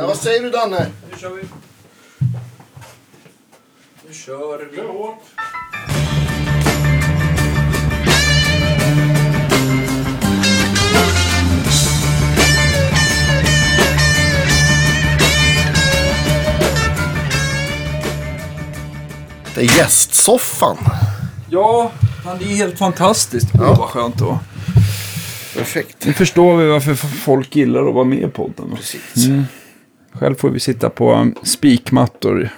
Ja, vad säger du Danne? Nu kör vi. Nu kör vi. Det är gästsoffan. Ja, det är helt fantastiskt. Åh, Ja. vad skönt då. Perfekt. Nu förstår vi varför folk gillar att vara med i podden. Precis. Mm. Själv får vi sitta på spikmattor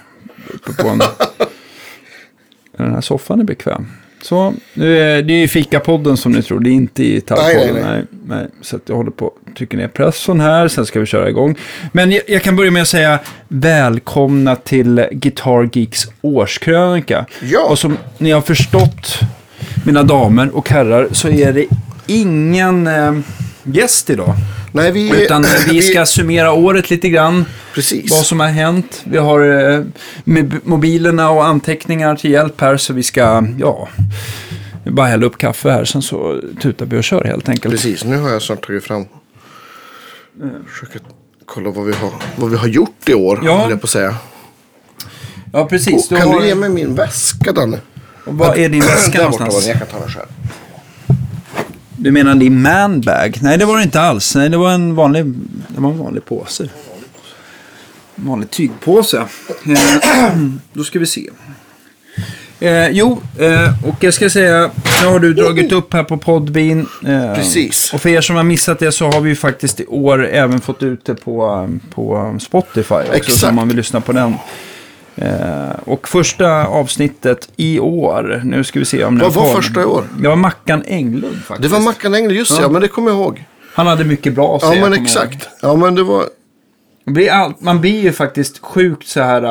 uppe på en... Den här soffan är bekväm. Så, nu är, det är ju Fikapodden som ni tror, det är inte i Tallpodden. Nej, nej, Nej, nej. Så jag håller på att trycka ner pressen här, sen ska vi köra igång. Men jag, jag kan börja med att säga välkomna till Guitar Geeks årskrönika. Ja. Och som ni har förstått, mina damer och herrar, så är det ingen eh, gäst idag. Nej, vi... Utan vi ska summera året lite grann. Precis. Vad som har hänt. Vi har eh, mobilerna och anteckningar till hjälp här. Så vi ska, ja, bara hälla upp kaffe här. Sen så tutar vi och kör helt enkelt. Precis, nu har jag snart tagit fram. Försöker kolla vad vi har, vad vi har gjort i år, Ja. jag på säga. Ja, precis. kan har, du ge mig min väska, Danne? och Vad är din väska Där borta var någonstans? den, jag kan ta den själv. Du menar din manbag? Nej, det var det inte alls. Nej, det var en vanlig, det var en vanlig påse. En vanlig tygpåse. Eh, då ska vi se. Eh, jo, eh, och jag ska säga, nu har du dragit upp här på Podbean. Eh, Precis. Och för er som har missat det så har vi ju faktiskt i år även fått ut det på, på Spotify också. Exakt. Om man vill lyssna på den. Eh, och första avsnittet i år, nu ska vi se om den Vad var kom. första i år? Det var Mackan Englund faktiskt. Det var Mackan Engel, just Ja. ja. men det kommer jag ihåg. Han hade mycket bra att Ja, säga. men jag ihåg. exakt. Ja, men det var... Det Blir all, man blir ju faktiskt sjukt så här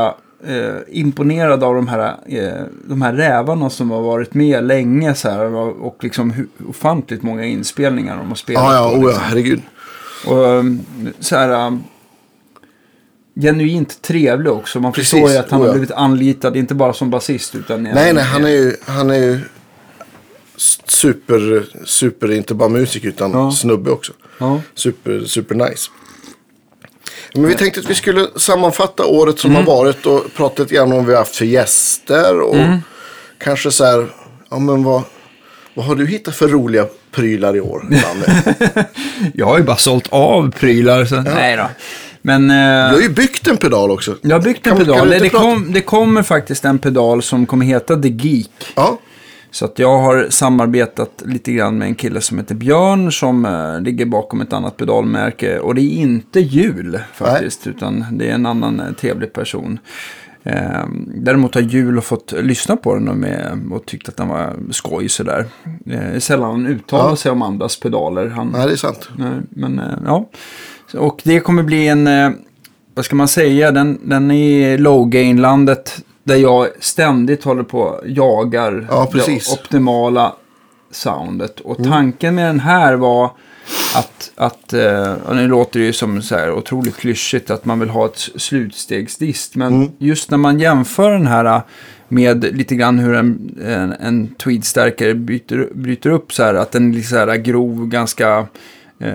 eh, imponerad av de här, eh, de här rävarna som har varit med länge så här. Och, liksom hur ofantligt många inspelningar de har spelat Ja, ja, på, oh, ja, liksom. herregud. Och um, så här... Genuint trevlig också. Man Precis, förstår ju att han oh har ja. blivit anlitad, inte bara som basist utan... Nej, nej, han är ju, han är ju super, super, inte bara musik utan Ja. snubbe också. Ja. Super, super nice. Men vi tänkte att vi skulle sammanfatta året som Mm. har varit och prata lite grann om vad vi har haft för gäster och Mm. kanske så här, ja men vad, vad har du hittat för roliga prylar i år? Jag har ju bara sålt av prylar. Så, Nej då. Men... eh, Du har ju byggt en pedal också. Jag har byggt en Kan- kan pedal. inte det, kom, det kommer faktiskt en pedal som kommer heta The Geek. Ja, Så att jag har samarbetat lite grann med en kille som heter Björn som eh, ligger bakom ett annat pedalmärke. Och det är inte jul faktiskt, utan det är en annan eh, trevlig person. Eh, däremot har Jul fått lyssna på den och, med, och tyckt att den var skoj sådär. Eh, sällan han uttalar Ja. sig om andras pedaler. Han, nej det är sant. Nej, men eh, ja. Och det kommer bli en, eh, vad ska man säga, den, den är i low gain-landet där jag ständigt håller på och jagar Ja, det optimala soundet. Och tanken med den här var att, att eh, och nu låter det ju som så här otroligt klyschigt att man vill ha ett slutstegsdist. Men just när man jämför den här eh, med lite grann hur en, en, en tweedstärkare bryter, bryter upp så här. Att den är lite så här grov, ganska eh,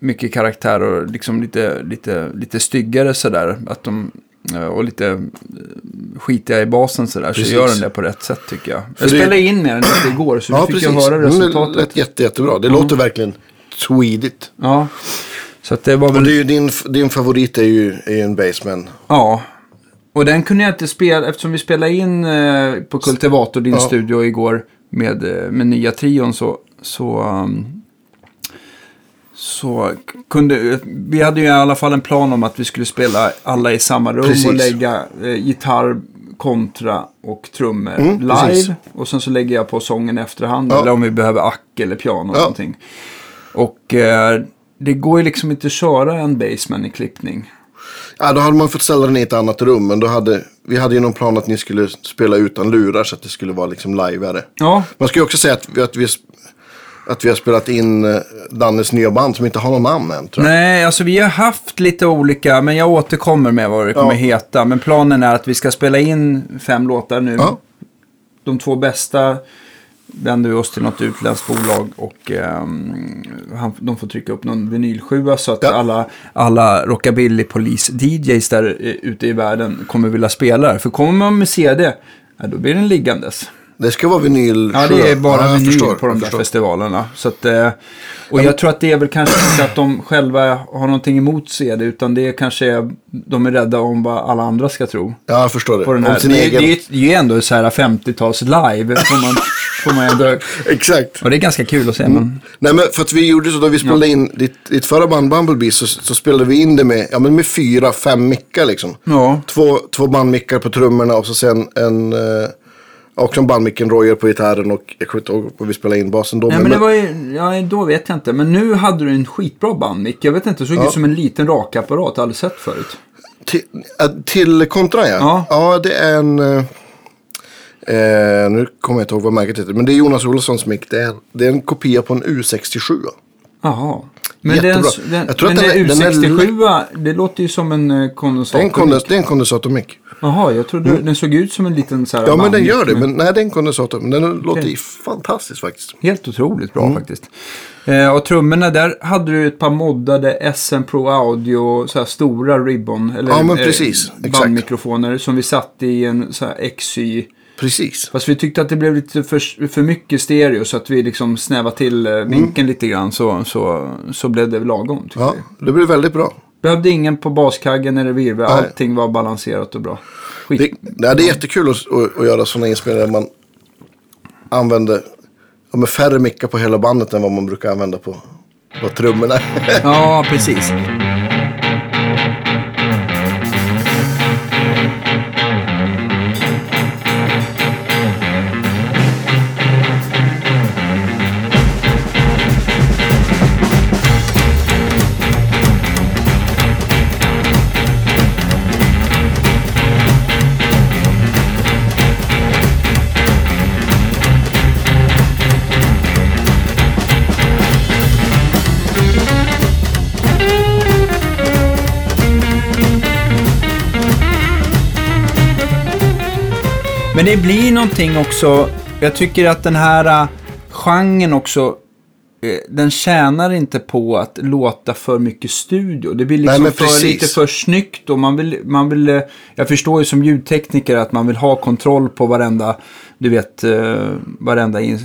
mycket karaktär och liksom lite, lite, lite styggare sådär. Att de, eh, och lite eh, skitiga i basen sådär. Så gör den det på rätt sätt tycker jag. För Jag det- spelade in med den lite igår så Ja, du fick precis. ju höra Mm, resultatet. Det lät jätte, jättebra. Det låter verkligen tweedigt. Ja. Så att det var Och väl... det är ju din, din favorit är ju, är ju en Baseman. Ja. Och den kunde jag inte spela, eftersom vi spelade in eh, på Kultivator, din Ja. studio igår, med, eh, med nya trion så, så, um, så kunde, vi hade ju i alla fall en plan om att vi skulle spela alla i samma rum Precis. och lägga eh, gitarr, kontra och trummor Mm, live. precis. Och sen så lägger jag på sången i efterhand, Ja. eller om vi behöver ack eller piano eller Ja. någonting. Och eh, det går ju liksom inte att köra en basement i klippning. Ja, då hade man fått ställa den i ett annat rum. Men då hade, vi hade ju någon plan att ni skulle spela utan lurar så att det skulle vara liksom liveare. Ja, Man ska ju också säga att att vi, att vi har spelat in eh, Dannes nya band som inte har någon namn än. Nej, alltså vi har haft lite olika, men jag återkommer med vad det kommer Ja. heta. Men planen är att vi ska spela in fem låtar nu. Ja. De två bästa vänder vi oss till något utländskt bolag och ehm, han, de får trycka upp någon vinylsjua så att Ja. alla, alla rockabilly-polis-DJs där eh, ute i världen kommer vilja spela det. För kommer man med CD, ja, då blir den liggandes. Det ska vara vinyl. Ja, det är bara jag vinyl förstår, på de där förstår. festivalerna. Så att, eh, och jag tror att det är väl kanske inte att de själva har någonting emot CD, utan det är kanske de är rädda om vad alla andra ska tro. Ja, jag förstår det. På den här. Det, är- egen... det, är- är ju ändå så här 50-tals live, får man, får man ändå... Exakt. Och det är ganska kul att se. Men, Nej, men för att vi gjorde så då vi spelade in ditt, ditt förra band Bumblebee så, så spelade vi in det med, ja, men med fyra, fem mickar liksom. ja, Två, två bandmickar på trummorna och så sen en, eh, också en bandmick, en Royer på gitarren och jag kommer inte ihåg vad vi spelade in basen då. Nej, men det var ju, ja, då vet jag inte. Men nu hade du en skitbra bandmick. Jag vet inte, det såg ut som en liten rakapparat. Jag aldrig sett förut. Till, äh, till kontra ja. Ja. Ja, det är en... eh, Eh, nu kommer jag inte ihåg vad märket heter. Men det är Jonas Olssons mick. Det är, det är en kopia på en U67. Jaha. Men Jättebra. den, den, Jag tror men att den den är- den är U67, det låter ju som en eh, Det är en, kondensator. det är en kondensatormick. Jaha, jag trodde den såg ut som en liten så här Ja, men den gör det. Men nej, det är en kondensator. Men den låter Okej. ju fantastiskt faktiskt. Helt otroligt bra Mm. faktiskt. Eh, och trummorna, där hade du ett par moddade SM Pro Audio, så här stora ribbon, eller Ja, men eh, precis. Exakt. bandmikrofoner som vi satte i en så här XY. Precis. Fast vi tyckte att det blev lite för, för mycket stereo så att vi liksom snävade till eh, Mm. vinkeln lite grann så, så, så blev det lagom. Ja, vi. det blir väldigt bra. Behövde ingen på baskaggen eller virvel, allting var balanserat och bra. Skit. Det, nej, det är jättekul att, att, att göra sådana inspelningar där man använder ja, med färre mickar på hela bandet än vad man brukar använda på, på trummorna. Ja, precis. Det blir någonting också, jag tycker att den här uh, genren också, eh, den tjänar inte på att låta för mycket studio. Det blir liksom men för, lite för snyggt och man vill, man vill, eh, jag förstår ju som ljudtekniker att man vill ha kontroll på varenda, du vet, eh, varenda in,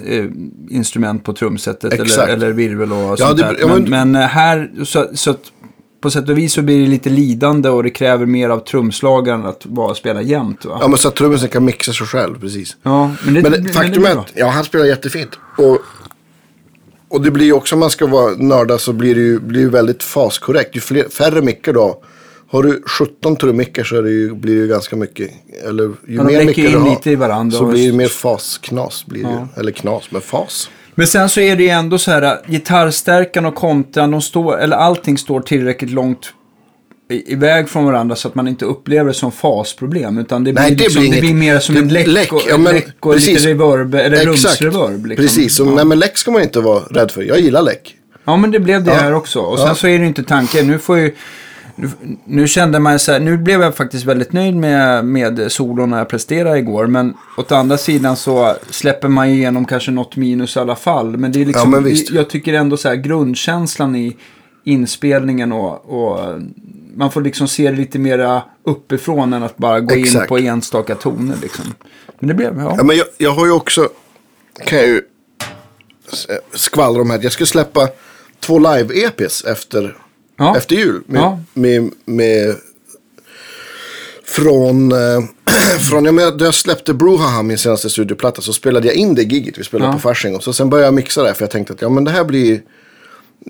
instrument på trumsetet eller, Exakt. eller virvel och Ja, sånt det- där. ja, men, men- men här, så, så att på sätt och vis så blir det lite lidande och det kräver mer av trumslagaren att bara spela jämt va? ja, men så att trummisen kan mixa sig själv, precis. Ja, men det, Men det- faktum är att ja, han spelar jättefint. Och, och det blir ju också, om man ska vara nörda så blir det ju, blir ju väldigt faskorrekt. Ju fler, färre mickar då. Har du 17 trummickar så är det ju, blir det ju ganska mycket. Eller ju Ja, mer mickar du har. Så blir det mer fasknas. Blir Ja. ju. Eller knas, men fas. Men sen så är det ju ändå så här, att gitarrstärkan och kontran, de står, eller allting står tillräckligt långt iväg från varandra så att man inte upplever det som fasproblem. Utan det blir, Nej, det liksom, blir det blir mer som det- en läck, läck, och, ja, men läck och precis. lite reverb, eller Exakt. rumsreverb. Liksom. Precis, så, ja. nej, men läck ska man inte vara rädd för. Jag gillar läck. ja, men det blev det Ja. här också. Och sen Ja. så är det inte tanken. Nu får ju... Nu, nu kände man så här, nu blev jag faktiskt väldigt nöjd med, med solon jag presterade igår. Men åt andra sidan så släpper man ju igenom kanske något minus i alla fall. Men det är liksom, Ja, visst. jag tycker ändå så här grundkänslan i inspelningen och, och man får liksom se det lite mera uppifrån än att bara gå in Exakt. på enstaka toner liksom. Men det blev, ja. Ja, men jag, jag har ju också, kan jag ju skvallra om här. Jag ska släppa två live-EPs efter, Ja. efter jul. Med, Ja. med, med, från, eh, från ja, men då jag släppte Brouhaha, min senaste studioplatta, så spelade jag in det giget vi spelade Ja. på Fasching. Så sen började jag mixa det, för jag tänkte att ja, men det här blir,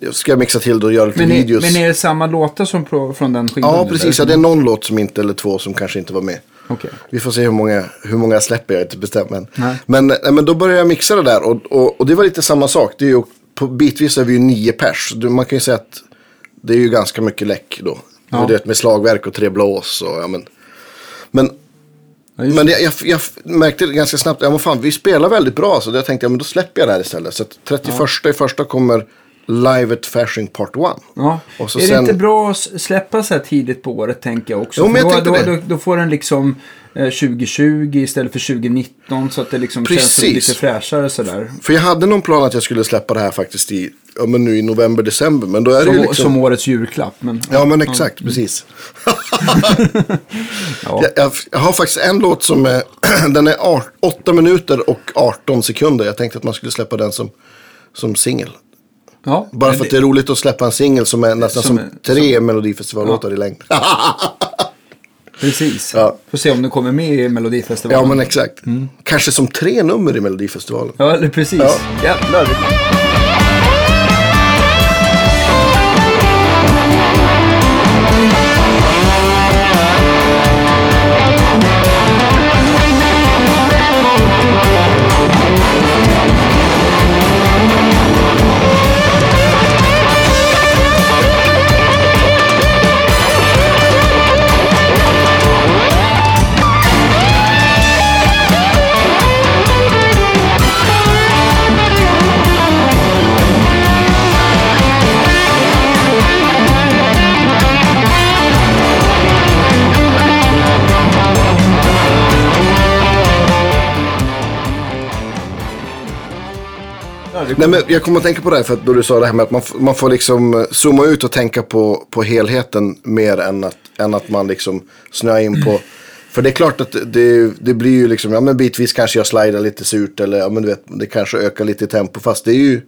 jag ska mixa till det och göra lite Men, är, videos. men är det samma låtar som pro, från den skivan? ja, precis. Ja, det är någon låt som inte, eller två, som kanske inte var med. Okej. Vi får se hur många, hur många jag släpper, jag är inte bestämt. Men, Nej. men, nej, men då började jag mixa det där och, och, och det var lite samma sak. Det är ju, på bitvis är vi ju nio pers. Man kan ju säga att det är ju ganska mycket läck då. Ja. Du vet, med slagverk och tre blås och ja men. Men, Ja, men jag, jag, jag märkte ganska snabbt, ja men fan vi spelar väldigt bra så jag tänkte ja men då släpper jag det här istället. Så att 31 i första kommer Live at Fasching Part 1. Ja. Och så är det sen- inte bra att släppa så här tidigt på året tänker jag också? Jo, men jag då, då, det. då, då får den liksom eh, 2020 istället för 2019 så att det liksom känns som Precis. lite fräschare sådär. För jag hade någon plan att jag skulle släppa det här faktiskt i, ja men nu i november, december. Men då är det Som, ju liksom... som årets julklapp. Men, Ja men exakt, precis. ja. Jag, jag, jag har faktiskt en låt som är, den är 8 minuter och 18 sekunder. Jag tänkte att man skulle släppa den som, som singel. Ja, Bara för att det är roligt att släppa en singel som är nästan Som som, tre Melodifestivallåtar i längd. Precis. Ja. Får se om den kommer med i Melodifestivalen. ja men exakt. Kanske som tre nummer i Melodifestivalen. Ja, precis. Ja. Jävlar. Nej, men jag kommer att tänka på det här för att då du sa det här med att man, man får liksom eh, zooma ut och tänka på, på helheten mer än att, än att man liksom snöar in på. För det är klart att det, det blir ju liksom, ja men bitvis kanske jag slidar lite surt eller ja men du vet, det kanske ökar lite i tempo. Fast det är ju,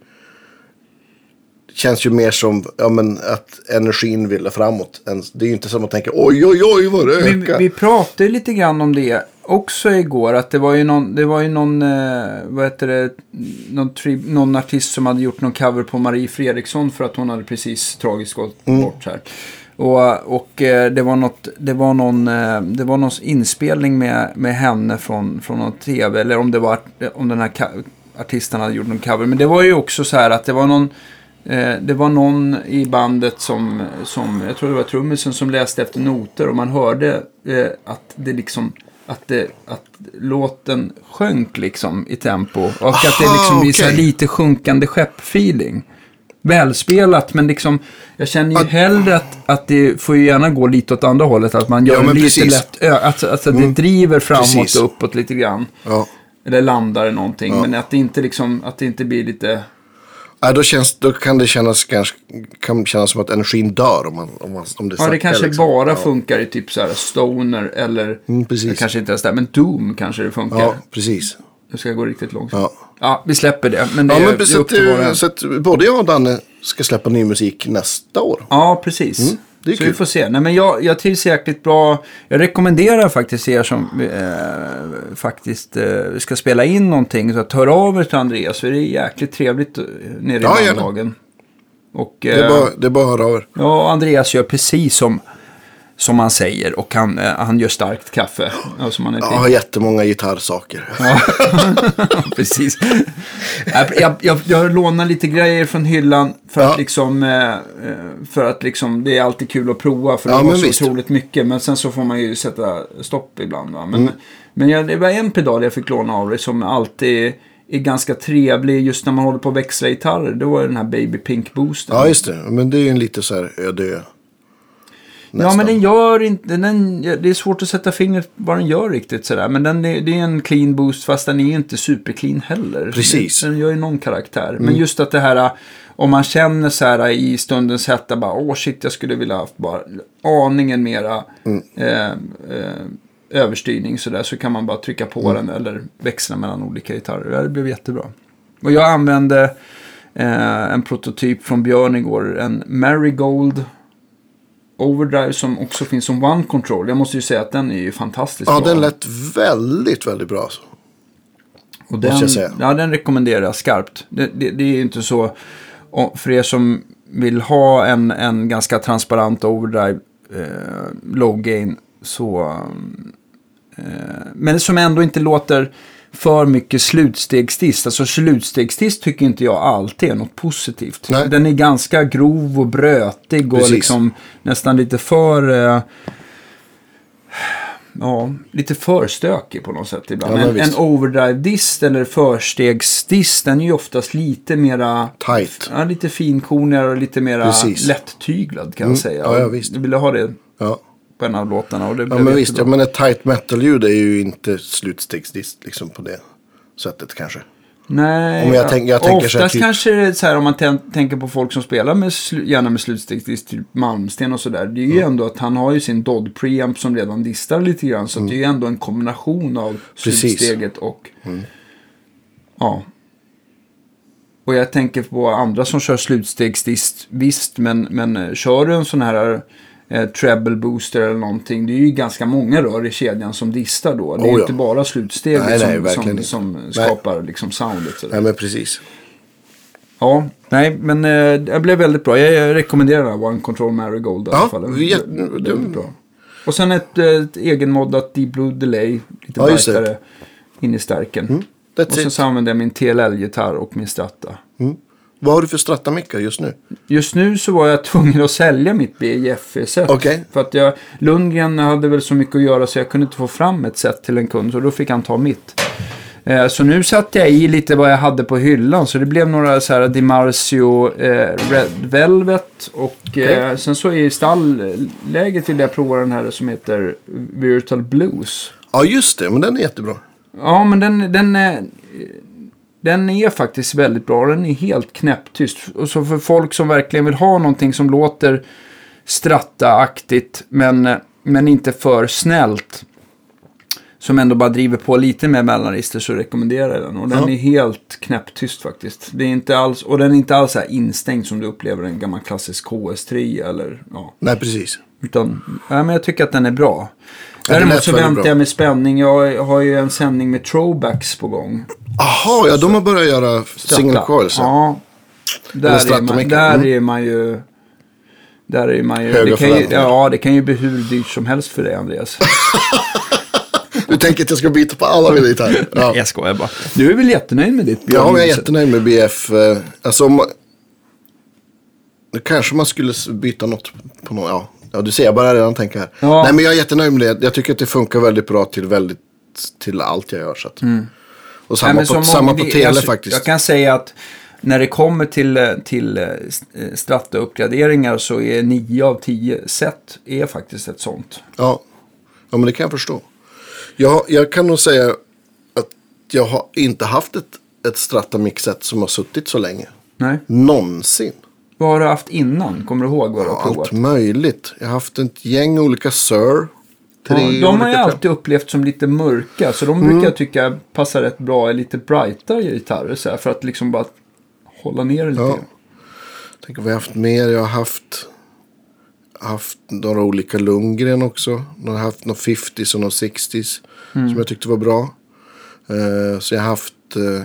känns ju mer som, ja men att energin vill framåt. Det är ju inte som att tänka, oj oj oj vad det Vi, ökar. vi pratade lite grann om det också igår. Att det var ju någon, det var ju någon, eh, vad heter det, någon, tri, någon artist som hade gjort någon cover på Marie Fredriksson för att hon hade precis tragiskt gått bort här. Och, och eh, det var något, det var någon, eh, det var någon inspelning med, med henne från, från någon tv. Eller om det var, om den här artisten hade gjort någon cover. Men det var ju också så här att det var någon, det var någon i bandet som, som, jag tror det var trummisen som läste efter noter och man hörde att det liksom, att, det, att låten sjönk liksom i tempo. Och att det Aha, liksom blir så okej. lite sjunkande skepp-feeling. Välspelat, men liksom, jag känner ju Att- hellre att, att det får ju gärna gå lite åt andra hållet. Att man gör Ja, lite precis. Mm. lätt, att, att, att det driver framåt Precis. och uppåt lite grann. Ja. Eller landar i någonting. Ja. Men att det inte liksom, att det inte blir lite... Ja, då, känns, då kan det kännas, ganska, kan kännas som att energin dör om, man, om, man, om det Ja, det kanske liksom. bara ja. funkar i typ så här stoner eller... Mm, precis. Det kanske inte ens där, men Doom kanske det funkar. Ja, precis. Det ska gå riktigt långsamt. Ja. Ja, vi släpper det. Men det Ja, är, men det är så, att, så att både jag och Danne ska släppa ny musik nästa år. Ja, precis. Det är så kul. vi får se. Nej, men jag, jag trivs jäkligt bra. Jag rekommenderar faktiskt er som eh, faktiskt eh, ska spela in någonting. Så att hör av er till Andreas. För det är jäkligt trevligt eh, nere i Ja, gärna. bandlagen. Och, Det är eh, bara, det är bara att höra av er. Ja, Andreas gör precis som, som han säger. Och han, eh, han gör starkt kaffe. Ja, som han är Jag till. har jättemånga gitarrsaker. Ja, precis. Jag, jag, jag, lånar lite grejer från hyllan för Ja. att liksom, eh, eh, för att liksom, det är alltid kul att prova för det Ja, var men så visst. otroligt mycket. Men sen så får man ju sätta stopp ibland. Va? Mm. Men, men jag, det var en pedal jag fick låna av dig som alltid är ganska trevlig just när man håller på att växla gitarrer. Då det den här Baby Pink Boosten. Ja, just det. Men det är ju en lite så här öde ö. Ja, Nästan. men den gör inte, den, det är svårt att sätta fingret på vad den gör riktigt sådär. Men den, är- det är en clean boost fast den är inte superclean heller. Precis. Den, gör ju någon karaktär. Mm. Men just att det här, om man känner så här i stundens hetta bara, åh shit jag skulle vilja haft bara aningen mera Mm. eh, eh, överstyrning sådär. Så kan man bara trycka på Mm. den eller växla mellan olika gitarrer. Det blev jättebra. Och jag använde eh, en prototyp från Björn igår, en Marigold Overdrive som också finns som One Control. Jag måste ju säga att den är ju fantastiskt Ja, bra. den lät väldigt, väldigt bra. Alltså. och den. Ja, den rekommenderar jag skarpt. Det, det, det är ju inte så, för er som vill ha en, en ganska transparent overdrive eh, low gain så... Eh, men som ändå inte låter för mycket slutstegsdist. Alltså slutstegsdist tycker inte jag alltid är något positivt. Nej. Den är ganska grov och brötig och Precis. liksom nästan lite för... Eh, ja, lite för stökig på något sätt ibland. Ja, en, en overdrive-dist eller förstegsdist, den är ju oftast lite mera... Tight. Ja, lite finkornigare och lite mera Precis. lättyglad kan jag säga. Ja, ja, visst. Ville ha det Ja, på en av låtarna och det ja men visst. Ja, men ett tight metal-ljud är ju inte slutstegsdist liksom på det sättet kanske. Nej, Om jag tänker- jag tänker så här oftast typ- kanske det är så här om man tän- tänker på folk som spelar med gärna med slutstegsdist, typ Malmsten och sådär. Det är ju ändå att han har ju sin Dodd preamp som redan distar lite grann. Så att det är ju ändå en kombination av Mm. Precis. Mm. slutsteget och... Ja. Och jag tänker på andra som kör slutstegsdist, visst, men, men kör du en sån här eh, treble booster eller någonting, det är ju ganska många rör i kedjan som distar då. Det är Oh, ja. inte bara slutsteget Nej, nej, som, verkligen som, som Nej. skapar liksom soundet. sådär. Nej, men precis. Ja, nej, men eh, det blev väldigt bra. Jag, jag rekommenderar One Control Marigold i alla Ja, fall. det jätte- Väldigt det- bra. Och sen ett, ett egenmoddat Deep Blue Delay. Lite Ja, det. in i stärken. That's och sen it. så använder jag min TLL-gitarr och min Strata. Vad har du för strattamickar just nu? Just nu så var jag tvungen att sälja mitt BJF-set. Okej. För att jag, Lundgren hade väl så mycket att göra så jag kunde inte få fram ett set till en kund. Så då fick han ta mitt. Eh, Så nu satte jag i lite vad jag hade på hyllan. Så det blev några så här Dimarzio eh, Red Velvet. Och eh, sen så i stallläget vill jag prova den här som heter Virtual Blues. Ja, just det. Men den är jättebra. Ja, men den, den, är, den är faktiskt väldigt bra. Den är helt knäpptyst. Och så för folk som verkligen vill ha någonting som låter stratta-aktigt men, men inte för snällt. Som ändå bara driver på lite med mellanregister så rekommenderar jag den. Och den Ja. är helt knäpptyst faktiskt. Det är inte alls, och den är inte alls så här instängd som du upplever en gammal klassisk KS3 eller ja. Nej, precis. Utan, ja, men jag tycker att den är bra. Däremot så väntar jag med spänning. Jag har ju en sändning med throwbacks på gång. Jaha, ja, de har börjat göra single coils. Ja. Där, är man, där Mm. är man ju... Där är man ju... Höga det kan ju ja, det kan ju bli hur dyrt som helst för dig, Andreas. Du tänker att jag ska byta på alla mina gitarrer? Ja. Jag skojar bara. Du är väl jättenöjd med ditt Ja, jag är jättenöjd med BF. eh, Alltså, om, nu kanske man skulle byta något på något. Ja, ja du ser, jag bara redan tänka här. Ja. Nej, men jag är jättenöjd med det. Jag tycker att det funkar väldigt bra till, väldigt, till allt jag gör. Så att. Och samma Mm. Nej, på, samma på tele alltså, faktiskt. Jag kan säga att när det kommer till, eh, till eh, Stratta-uppgraderingar så är 9 av 10 set är faktiskt ett sånt. Ja. ja, men det kan jag förstå. Jag, jag kan nog säga att jag har inte haft ett, ett Strata-mixet som har suttit så länge. Nej. Någonsin. Vad har du haft innan? Kommer du ihåg vad du har provat? Allt möjligt. Jag har haft ett gäng olika Sir. Ja, Tre de har jag alltid upplevt som lite mörka. Så de brukar jag tycka passar rätt bra i lite brightare gitarrer. Så här, för att liksom bara hålla ner det lite. Ja. Tänk vad jag har haft mer. Jag har haft, haft några olika Lundgren också. Jag har haft några 50s och några 60s. Mm. Som jag tyckte var bra. Eh, så jag har haft uh,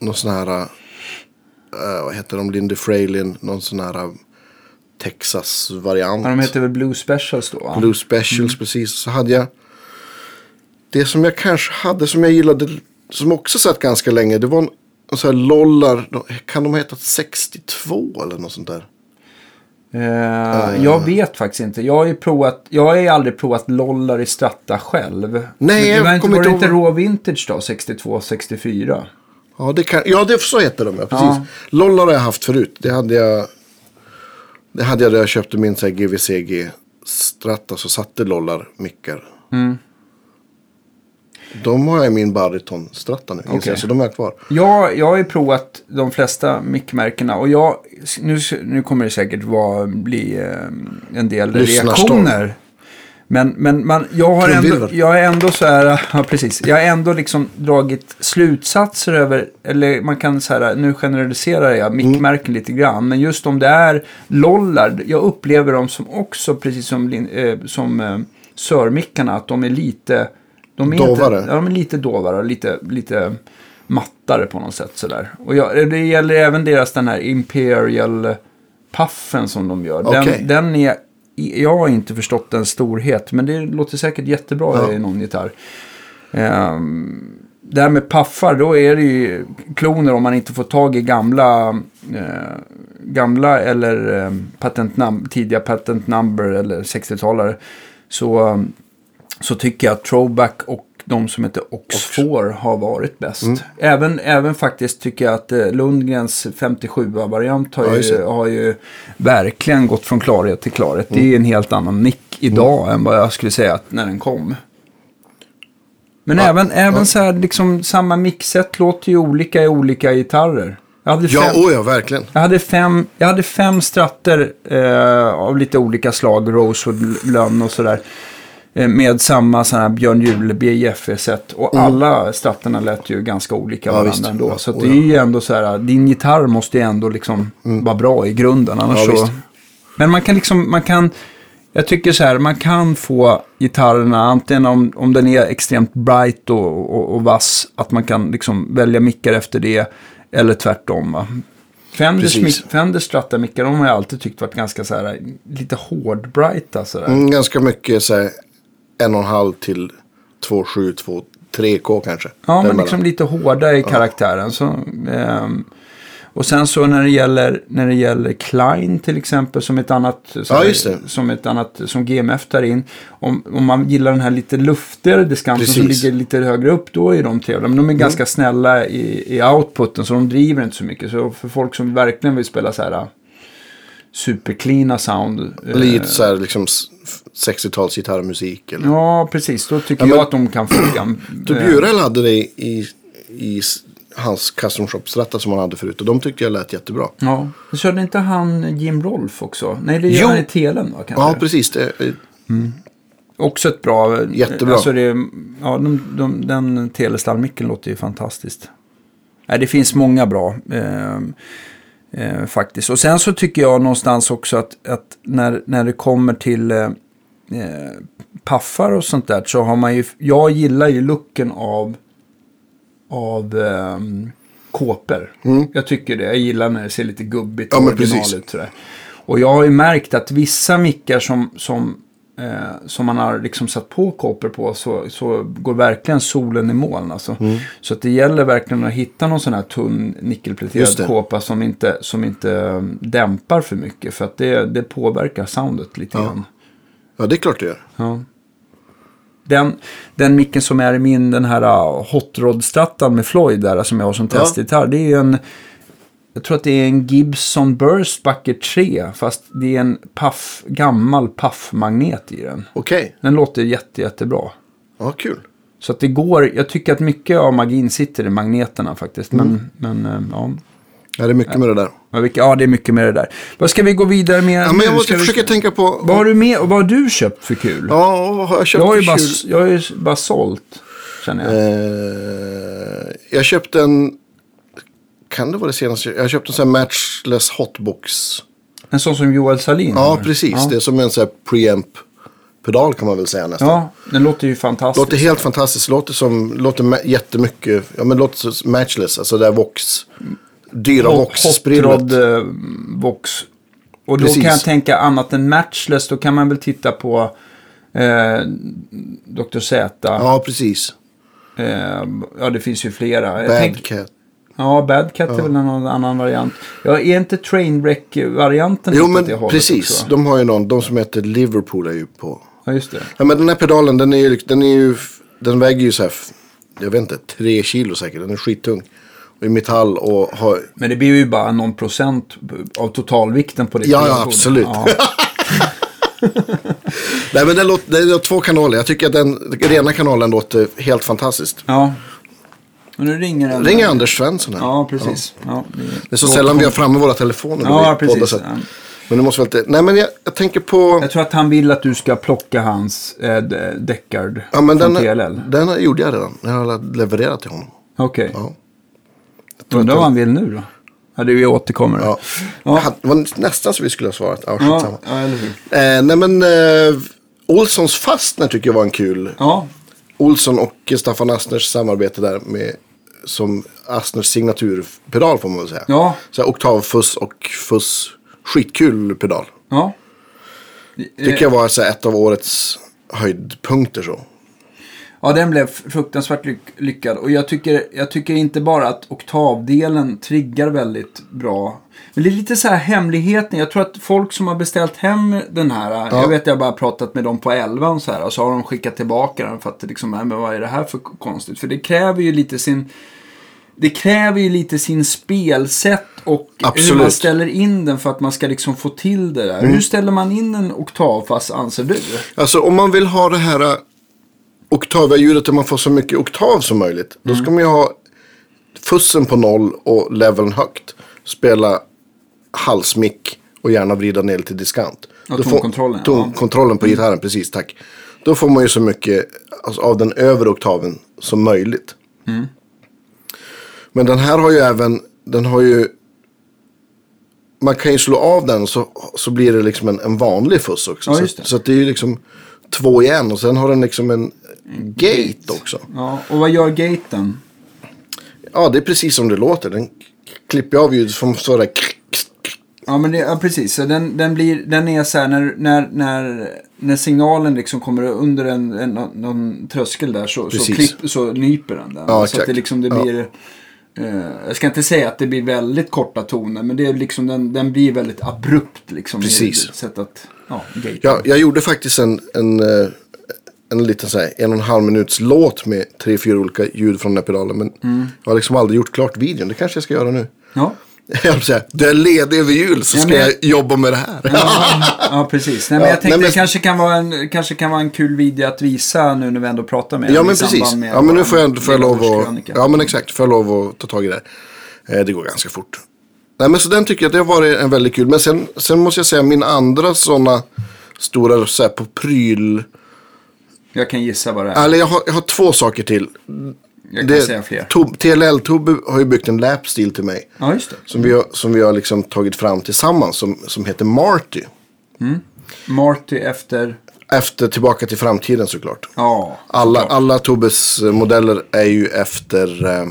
någon sån här. eh, vad heter de? Lindy Fralin. Någon sån här Texas-variant. Ja, de heter väl Blue Specials då? va? Blue Specials precis. Så hade jag. Det som jag kanske hade som jag gillade. Som också satt ganska länge. Det var en, en sån här lollar. Kan de ha hetat 62 eller något sånt där? Eh, jag vet faktiskt inte. Jag har ju provat, jag har ju aldrig provat lollar i Stratta själv. Nej, Men jag det var inte, kommer var det inte ihåg. Raw Vintage då? 62, 64? Ja, det, kan, ja det, så heter de ja. Precis. Ja. Lollar har jag haft förut. Det hade jag. Det hade jag när jag köpte min så här GVCG Stratta. Så satte lollar mickar. Mm. De har jag i min bariton Stratta nu. jag, Så de är kvar. Jag, jag har ju provat de flesta mickmärkena och jag, nu, nu kommer det säkert vara, bli eh, en del reaktioner. Men, men man, jag, har ändå, jag är ändå så här, ja precis, jag har ändå liksom dragit slutsatser över, eller man kan så här, nu generaliserar jag mickmärken lite grann, men just om det är lollar, jag upplever dem som också, precis som, eh, som eh, sörmickarna, att de är lite, de är Dovare. Inte, ja, de är lite dovare lite, lite mattare på något sätt sådär. Och jag, det gäller även deras den här Imperial Puffen som de gör. Den, Okej. den är, jag har inte förstått den storhet, men det låter säkert jättebra Ja. i någon gitarr. Um, det här med puffar, då är det ju kloner om man inte får tag i gamla, eh, gamla eller eh, patent num- tidiga patent number eller 60-talare. Så, så tycker jag att Throwback och de som heter Ox4 har varit bäst. Mm. Även, även faktiskt tycker jag att eh, Lundgrens 57-variant har, Ja, ju, har ju verkligen gått från klarhet till klarhet. Det är Mm. en helt annan nick idag än vad jag skulle säga att när den kom. Men även, även så här, liksom samma mixet låter ju olika i olika gitarrer. Jag hade Ja, fem, oh ja, verkligen. jag hade fem, jag hade fem stratter eh, av lite olika slag, Rosewood, Lönn och sådär. Eh, med samma sån här Björn Juhle BJF-set. Och alla stratterna lät ju ganska olika Mm. Ja, varandra visst. ändå. Ja, Så oh det är ju ändå så här, din gitarr måste ju ändå liksom vara bra i grunden. Annars Mm. Ja, så... Men man kan liksom, man kan... Jag tycker så här, man kan få gitarrerna, antingen om, om den är extremt bright och, och, och vass, att man kan liksom välja mickar efter det, eller tvärtom. Va? Fenders, Precis. Fenders de har jag alltid tyckt varit ganska så här, lite hårdbrighta sådär. Mm, ganska mycket så här, en och en halv till två, sju, två, tre K kanske. Ja, men liksom lite hårda i karaktären. Så, ehm, och sen så när det gäller, när det gäller Klein till exempel som ett annat, så Ja, det. som ett annat, som GMF tar in. Om, om man gillar den här lite luftigare diskanten som. Mm. ligger lite högre upp, då är de trevliga. Men de är ganska snälla i, i outputen, så de driver inte så mycket. Så för folk som verkligen vill spela så här supercleana sound. eh, Lite så här liksom s- 60-tals gitarrmusik. Eller. Ja, precis. Då tycker Ja, men- jag att de kan funka. Då Eh, Bjurel hade det i, i hans custom shop-stratta som han hade förut. Och de tyckte jag lät jättebra. Ja, men körde inte han Jim Rolf också? Nej, det gör Jo. han i Telen va? Kanske? Ja, precis. Det, Också ett bra... Jättebra. Alltså det, ja, de, de, den telestallmicken låter ju fantastiskt. Nej, det finns många bra. Eh, eh, faktiskt. Och sen så tycker jag någonstans också att, att när, när det kommer till eh, eh, paffar och sånt där så har man ju... Jag gillar ju looken av, av eh, kåpor. Jag tycker det. Jag gillar när det ser lite gubbigt Ja, och precis. ut. Och jag har ju märkt att vissa mickar som, som, eh, som man har liksom satt på kåpor på så, så går verkligen solen i moln. Alltså. Mm. Så att det gäller verkligen att hitta någon sån här tunn nickelpläterad kåpa som inte, som inte eh, dämpar för mycket. För att det, det påverkar soundet lite Ja. grann. ja, det är klart det gör. Ja. Den, den micken som är i min, den här uh, Hot Rod-strattan med Floyd där som jag har som Ja. testgitarr. Det är en, jag tror att det är en Gibson Burst Bucket 3. Fast det är en puff, gammal puff-magnet i den. Okej, Den låter jätte, jättebra. ja kul. Så att det går, jag tycker att mycket av magin sitter i magneterna faktiskt. Men, Mm. men uh, ja. Ja, det är mycket med det där. Ja, det är mycket med det där. Vad ska vi gå vidare med Ja, men jag måste Ska vi- försöka tänka på... Vad har du med och vad har du köpt för kul? Ja, vad har jag köpt jag, har ju för bara, kul? jag har ju bara sålt, känner jag. Eh, jag köpte en... Kan det vara det senaste? Jag köpte en sån här matchless hotbox. En sån som Joel Salin Ja, har. precis. Ja. Det är som en sån här preamp-pedal kan man väl säga nästan. ja, den låter ju fantastisk. Låter helt fantastiskt. Låter som, låter jättemycket, ja men låter matchless. Alltså det där Vox, dyra Vox-sprillet. Eh, Vox. Och då Precis. kan jag tänka annat än matchless. Då kan man väl titta på eh, Dr. Z. Ja. Precis. Eh, ja, det finns ju flera. Bad tänk- Cat. Ja, Bad Cat är väl någon annan variant. Ja, är inte Trainwreck-varianten Jo men det precis. också? De har ju någon, de som heter Liverpool är ju på. Ja, just det. Ja men den här pedalen den är ju, den är ju, den väger ju så här, jag vet inte, tre kilo säkert. Den är skittung. I metall och har, Men det blir ju bara någon procent av totalvikten på det. Ja, ja, absolut. Ja. nej men den låter, den har två kanaler. Jag tycker att den rena kanalen låter helt fantastiskt. ja. Och nu ringer den. Ringer Anders Svensson här. Ja, precis. Ja. Det är så sällan vi har framme våra telefoner. Ja, vi precis. Ja. Men det måste väl inte, nej men jag, jag tänker på, Jag tror att han vill att du ska plocka hans eh, Deckard ja men den, TLL. den gjorde jag redan. Den har jag levererat till honom. Okej. Ja. Undrar vad han vill nu då? Ja, det vi återkommer. Ja. Ja. Det var nästan så vi skulle ha svarat. Ja, Ja, ja, eller hur? Eh, nej men eh, Olssons Fastner tycker jag var en kul. Ja, Olsson och Staffan Astners samarbete där med som Astners signaturpedal får man väl säga. ja, Så här, oktavfuss och fuss. Skitkul pedal. ja. Tycker jag var så här, ett av årets höjdpunkter så. Ja, den blev fruktansvärt lyck lyckad. Och jag tycker, jag tycker inte bara att oktavdelen triggar väldigt bra. Men det är lite så här hemligheten. Jag tror att folk som har beställt hem den här. Ja. Jag vet jag har bara pratat med dem på 11 och så här. Och så har de skickat tillbaka den för att det liksom, nej, men vad är det här för konstigt? För det kräver ju lite sin... Det kräver ju lite sin spelsätt och hur man Absolut. Mm. ställer in den för att man ska liksom få till det där. Hur ställer man in en oktavfas anser du? Alltså om man vill ha det här äh, oktavljudet där man får så mycket oktav som möjligt. Då Mm. ska man ju ha fussen på noll och leveln högt. Spela halsmick och gärna vrida ner till diskant. Tonkontrollen, ja. Mm. Tonkontrollen på gitarren, precis tack. Då får man ju så mycket alltså, av den övre oktaven som möjligt. Mm. Men den här har ju även, den har ju man kan ju slå av den så, så blir det liksom en, en vanlig fuss också. Ja, så, så det är ju liksom två igen och sen har den liksom en gate också. Ja, och vad gör gaten? Ja, det är precis som det låter. Den klipper av ljudet från sådär. Ja, men det, ja, precis. Så den, den, blir, den är så här när, när, när, när signalen liksom kommer under en, en, någon tröskel där så, så, klipp, så nyper den den. Ja, så att det liksom det Ja. blir... Eh, jag ska inte säga att det blir väldigt korta toner, men det är liksom den, den blir väldigt abrupt liksom. i Precis. ett Sätt att, ja. Ja, jag gjorde faktiskt en, en, eh, en liten så här, en och en halv minuts låt med tre, fyra olika ljud från den här pedalen. Men Mm. jag har liksom aldrig gjort klart videon. Det kanske jag ska göra nu. Ja. Jag säga, du är ledig över jul så Ja, ska men jag- jobba med det här. Ja, precis. Nej, men Ja, jag tänkte nej, men- det kanske kan, vara en, kanske kan vara en kul video att visa nu när vi ändå pratar med Ja men precis. med Ja men nu får jag, får jag lov att... Ja men exakt, får jag lov att ta tag i det. Eh, det går ganska fort. Nej men så den tycker jag det har varit en väldigt kul. Men sen, sen måste jag säga min andra sådana stora så här, på pryl. Jag kan gissa vad det är. Eller jag har, jag har två saker till. Jag kan säga fler. Tob- TLL-Tobbe har ju byggt en lapstil till mig. Ja, just det. Som vi har, som vi har liksom tagit fram tillsammans. Som, som heter Marty. Marty efter... Efter Tillbaka till framtiden såklart. Ja, Alla, såklart. alla Tobbes eh, modeller är ju efter eh,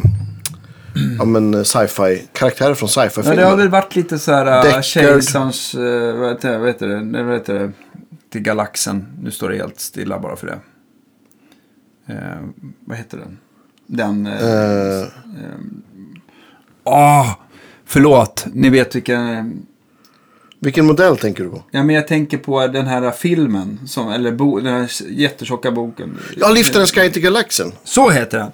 ja, men, eh, sci-fi, karaktärer från Ja, sci-fi-filmer. det har väl varit lite så här Deckard. Kejsarens, uh, vad, heter, det- vad heter det, vad heter det, till galaxen. Nu står det helt stilla bara för det. Eh, vad heter den? Den... Uh, Eh, Åh, förlåt. Ni vet vilken... vilken modell tänker du på? Ja, men jag tänker på den här filmen, som, eller bo, den här jättetjocka boken. Ja, Liftar en Sky till galaxen. Så heter den.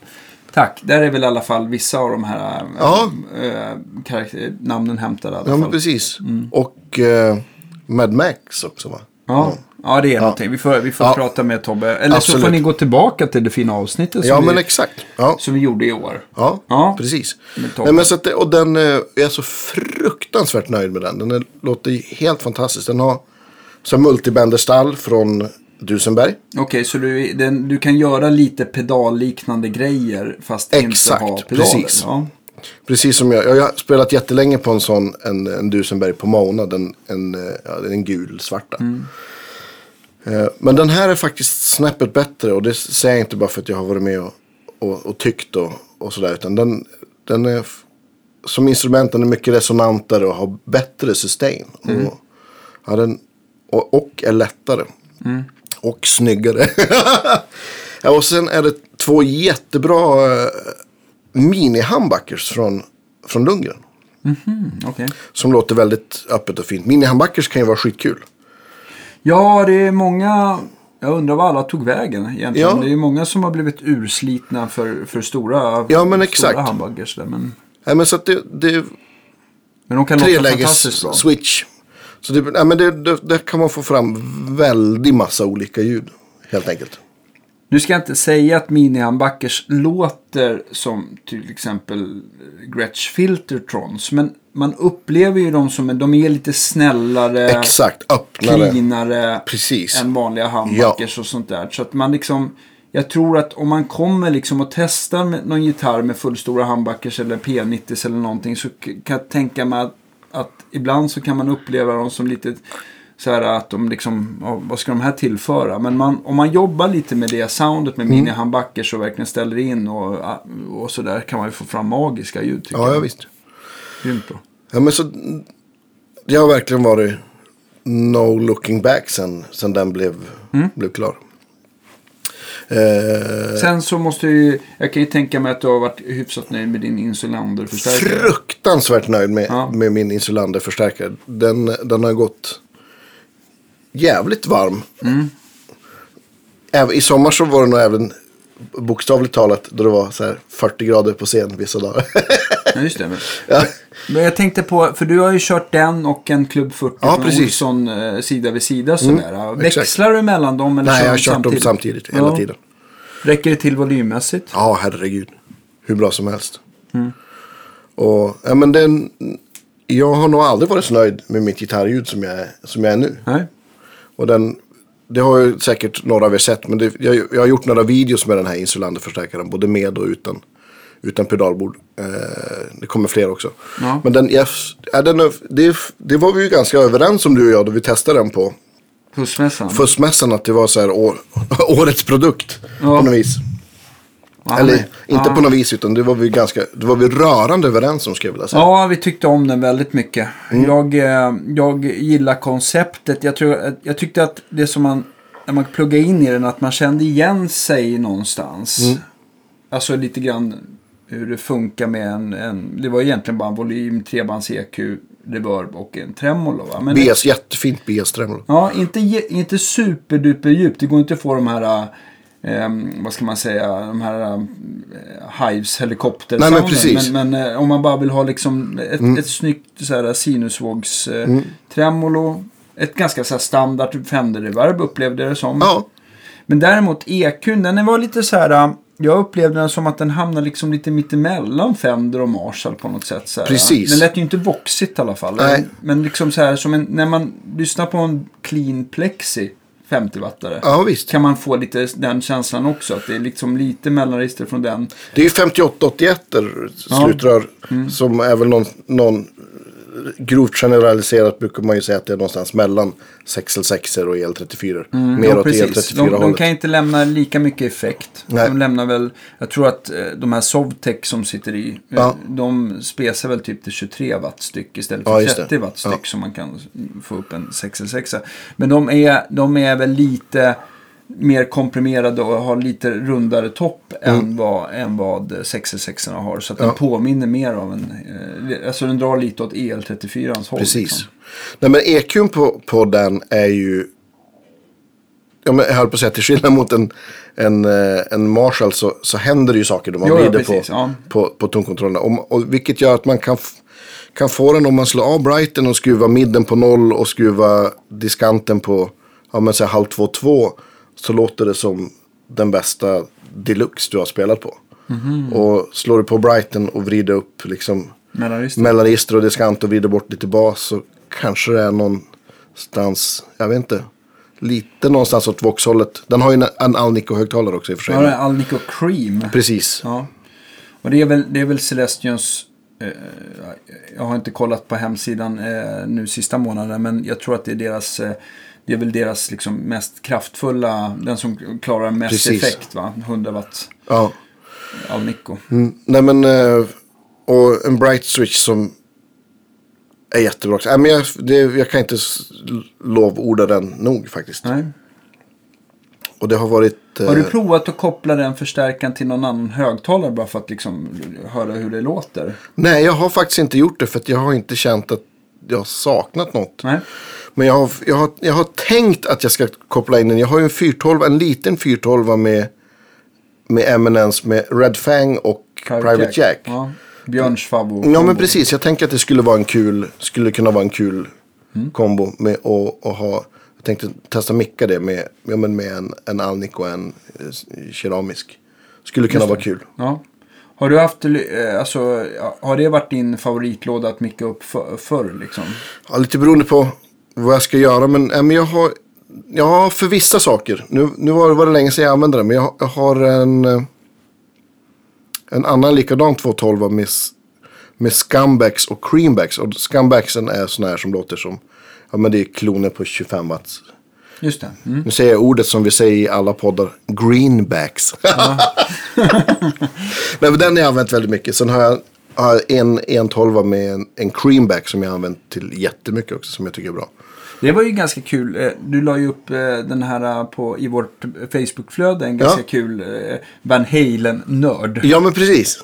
Tack. Där är väl i alla fall vissa av de här äh, Ja. äh, namnen hämtade i alla Ja, fall. men precis. Och eh, Mad Max också va? Ja, ja det är någonting. Vi får, vi får Ja. prata med Tobbe. Eller så Absolut. får ni gå tillbaka till det fina avsnittet som, Ja, vi, men exakt. Ja, som vi gjorde i år. ja, Ja. precis. Nej, men så att och den eh, jag är så fruktansvärt nöjd med den. Den låter helt fantastisk. Den har så multibänderstall från Dusenberg. Okej, så du, den, du kan göra lite pedalliknande grejer fast Exakt, inte ha pedaler? precis. Ja. Precis som jag. Jag har spelat jättelänge på en sån, en, en Dusenberg på Mona. Den, en, eh, ja, den är en gul svarta. Eh, Men den här är faktiskt snäppet bättre. Och det säger jag inte bara för att jag har varit med och, och, och tyckt och, och sådär. Utan den, den är som instrument den är mycket resonantare och har bättre sustain. Och, ja, den, och, och är lättare. Och snyggare. ja, och sen är det två jättebra eh, mini-humbuckers från, från Lundgren. Mm, okej. Som låter väldigt öppet och fint. Mini-humbuckers kan ju vara skitkul. Ja, det är många... Jag undrar vad alla tog vägen egentligen. Ja. Det är många som har blivit urslitna för, för stora, Ja, men stora exakt. hamburgers. Där, men, Nej, men så att det, det men de kan treläges switch. Så det, nej, men det, det, där kan man få fram väldigt massa olika ljud. Helt enkelt. Nu ska jag inte säga att mini-humbuckers låter som till exempel Gretsch Filtertrons. Men man upplever ju dem som, de är lite snällare, Exakt, öppnare. cleanare Precis. än vanliga humbuckers och sånt där. Så att man liksom, jag tror att om man kommer liksom och testar med någon gitarr med fullstora humbuckers eller P90 eller någonting så kan jag tänka mig att, att ibland så kan man uppleva dem som lite så här att de liksom, ja, vad ska de här tillföra? Men man, om man jobbar lite med det soundet med Mm. mini humbuckers och verkligen ställer in och, och så där kan man ju få fram magiska ljud tycker Ja, ja jag. visst. Grymt bra. Ja, men så, det har verkligen varit no looking back sen, sen den blev, Mm. blev klar. Eh, Sen så måste ju, jag kan ju tänka mig att du har varit hyfsat nöjd med din Insulander-förstärkare. fruktansvärt nöjd med, Ja. med min Insulander-förstärkare. Den, den har gått jävligt varm. Mm. Även, I sommar så var det nog även bokstavligt talat då det var så här 40 grader på scen vissa dagar. Ja, just det. Men, ja. men jag tänkte på, för du har ju kört den och en Club 40 Ja, från. Olsson eh, sida vid sida sådär. exakt. Växlar du mellan dem eller Nej, jag har kört dem samtidigt hela Ja. tiden. Räcker det till volymmässigt? Ja, herregud. Hur bra som helst. Mm. Och, ja, men den, jag har nog aldrig varit så nöjd med mitt gitarrljud som jag, som jag är nu. Nej. Och den, det har ju säkert några av er sett. Men det, jag, jag har gjort några videos med den här Insulander-förstärkaren. Både med och utan, utan pedalbord. Eh, det kommer fler också. Ja. Men den, jag, ja, den, är- det, det var vi ju ganska överens om du och jag då vi testade den på Pussmässan? fussmässan. Att det var så här år, årets produkt. Ja. På något vis. Ja, Eller men- inte ja. på något vis utan det var vi ganska, det var vi rörande överens om skulle jag vilja säga. Ja, vi tyckte om den väldigt mycket. Mm. Jag, eh, jag gillar konceptet. Jag, tror, jag tyckte att det som man, när man pluggade in i den, att man kände igen sig någonstans. Mm. Alltså lite grann hur det funkar med en, en det var egentligen bara en volym, trebands EQ, reverb och en tremolo. Va? Men BS, jättefint BS-tremolo. Ja, inte, inte superduper djupt. Det går inte att få de här, eh, vad ska man säga, de här eh, Hives helikopter Nej, men precis. Men, men eh, om man bara vill ha liksom ett, ett snyggt så här, sinusvågs eh, tremolo. Ett ganska så här, standard Fender-reverb upplevde jag det som. Ja, Men däremot EQn, den var lite så här. äh, Jag upplevde den som att den hamnade liksom lite mittemellan Fender och Marshall på något sätt. Så här. Precis. Den lät ju inte voxigt i alla fall. Nej. Men liksom så här, som en, när man lyssnar på en clean plexi 50-wattare. ja visst. Kan man få lite den känslan också. Att det är liksom lite mellanregister från den. Det är ju 5881 slutrör. Mm. Som är väl någon, någon grovt generaliserat brukar man ju säga att det är någonstans mellan 6L6 och EL34. Mer Mm, Ja, åt precis. EL34 De, de hållet. kan inte lämna lika mycket effekt. Nej. De lämnar väl, jag tror att eh, de här Sovtech som sitter i, eh, Ja. de spesar väl typ till 23 watt styck istället Ja, för det. 30 watt styck Ja. som man kan få upp en 6 Men de är, de är väl lite mer komprimerade och har lite rundare topp än, vad, än vad 6 har. Så att den Mm. Ja. påminner mer av en, eh, alltså den drar lite åt EL34ans håll. Precis. Liksom. Nej men EQn på, på den är ju. Ja, men jag höll på att säga till skillnad mot en, en, eh, en Marshall så, så händer det ju saker då man Jo, ja, vrider på, ja. på, på tonkontrollerna. Och, och, vilket gör att man kan, kan få den om man slår av brighten och skruvar midden på noll och skruvar diskanten på ja, men, så här, halv två två. Så låter det som den bästa deluxe du har spelat på. Mhm. Och slår du på brighten och vrider upp liksom Mellanregister. mellanregister och diskant och vrider bort lite bas så kanske det är någonstans, jag vet inte, lite någonstans åt Vox-hållet. Den har ju en, en Alnico-högtalare också i och för sig. Ja, Alnico Cream. Precis. Ja. Och det är väl, det är väl Celestions... Eh, jag har inte kollat på hemsidan eh, nu sista månaden. Men jag tror att det är deras... Eh, det är väl deras liksom mest kraftfulla. Den som klarar mest Precis. effekt va? 100 watt Ja. Alnico. Mm. Nej men, eh, och en bright switch som är jättebra också. Nej, men jag, det, jag kan inte lovorda den nog faktiskt. Nej. Och det har varit... eh, Har du provat att koppla den förstärkaren till någon annan högtalare bara för att liksom höra hur det låter? Nej, jag har faktiskt inte gjort det för att jag har inte känt att jag har saknat något. Nej. Men jag har, jag, har, jag har tänkt att jag ska koppla in den. Jag har ju en 412, en liten 412 med, med Eminence med Red Fang och Private, Jack. Ja. Ja. Björns favvo. men precis. Jag tänker att det skulle vara en kul, skulle kunna vara en kul Mm. kombo med att att ha. Jag tänkte testa micka det med, ja, men med en, en Alnic och en eh, keramisk. Skulle kunna vara kul. Ja. Har du haft, eh, alltså, har det varit din favoritlåda att micka upp för, förr liksom? Ja, lite beroende på vad jag ska göra. Men, äh, men jag har, jag har för vissa saker. Nu, nu var, det- var det länge sedan jag använde den. Men jag, jag har en, eh, en annan likadan 212 med, med Scumbags och Creambacks. Och Scumbagsen är sån här som låter som, ja men det är kloner på 25 watt. Just det. Mm. Nu säger jag ordet som vi säger i alla poddar, greenbacks. Nej, men den har jag använt väldigt mycket. Sen har jag, har jag en 112 med en, en creamback som jag har använt till jättemycket också, som jag tycker är bra. Det var ju ganska kul. Eh, Du la ju upp eh, den här eh, på, i vårt Facebook-flöde. En ganska Ja. kul Van Halen-nörd. Ja, men precis.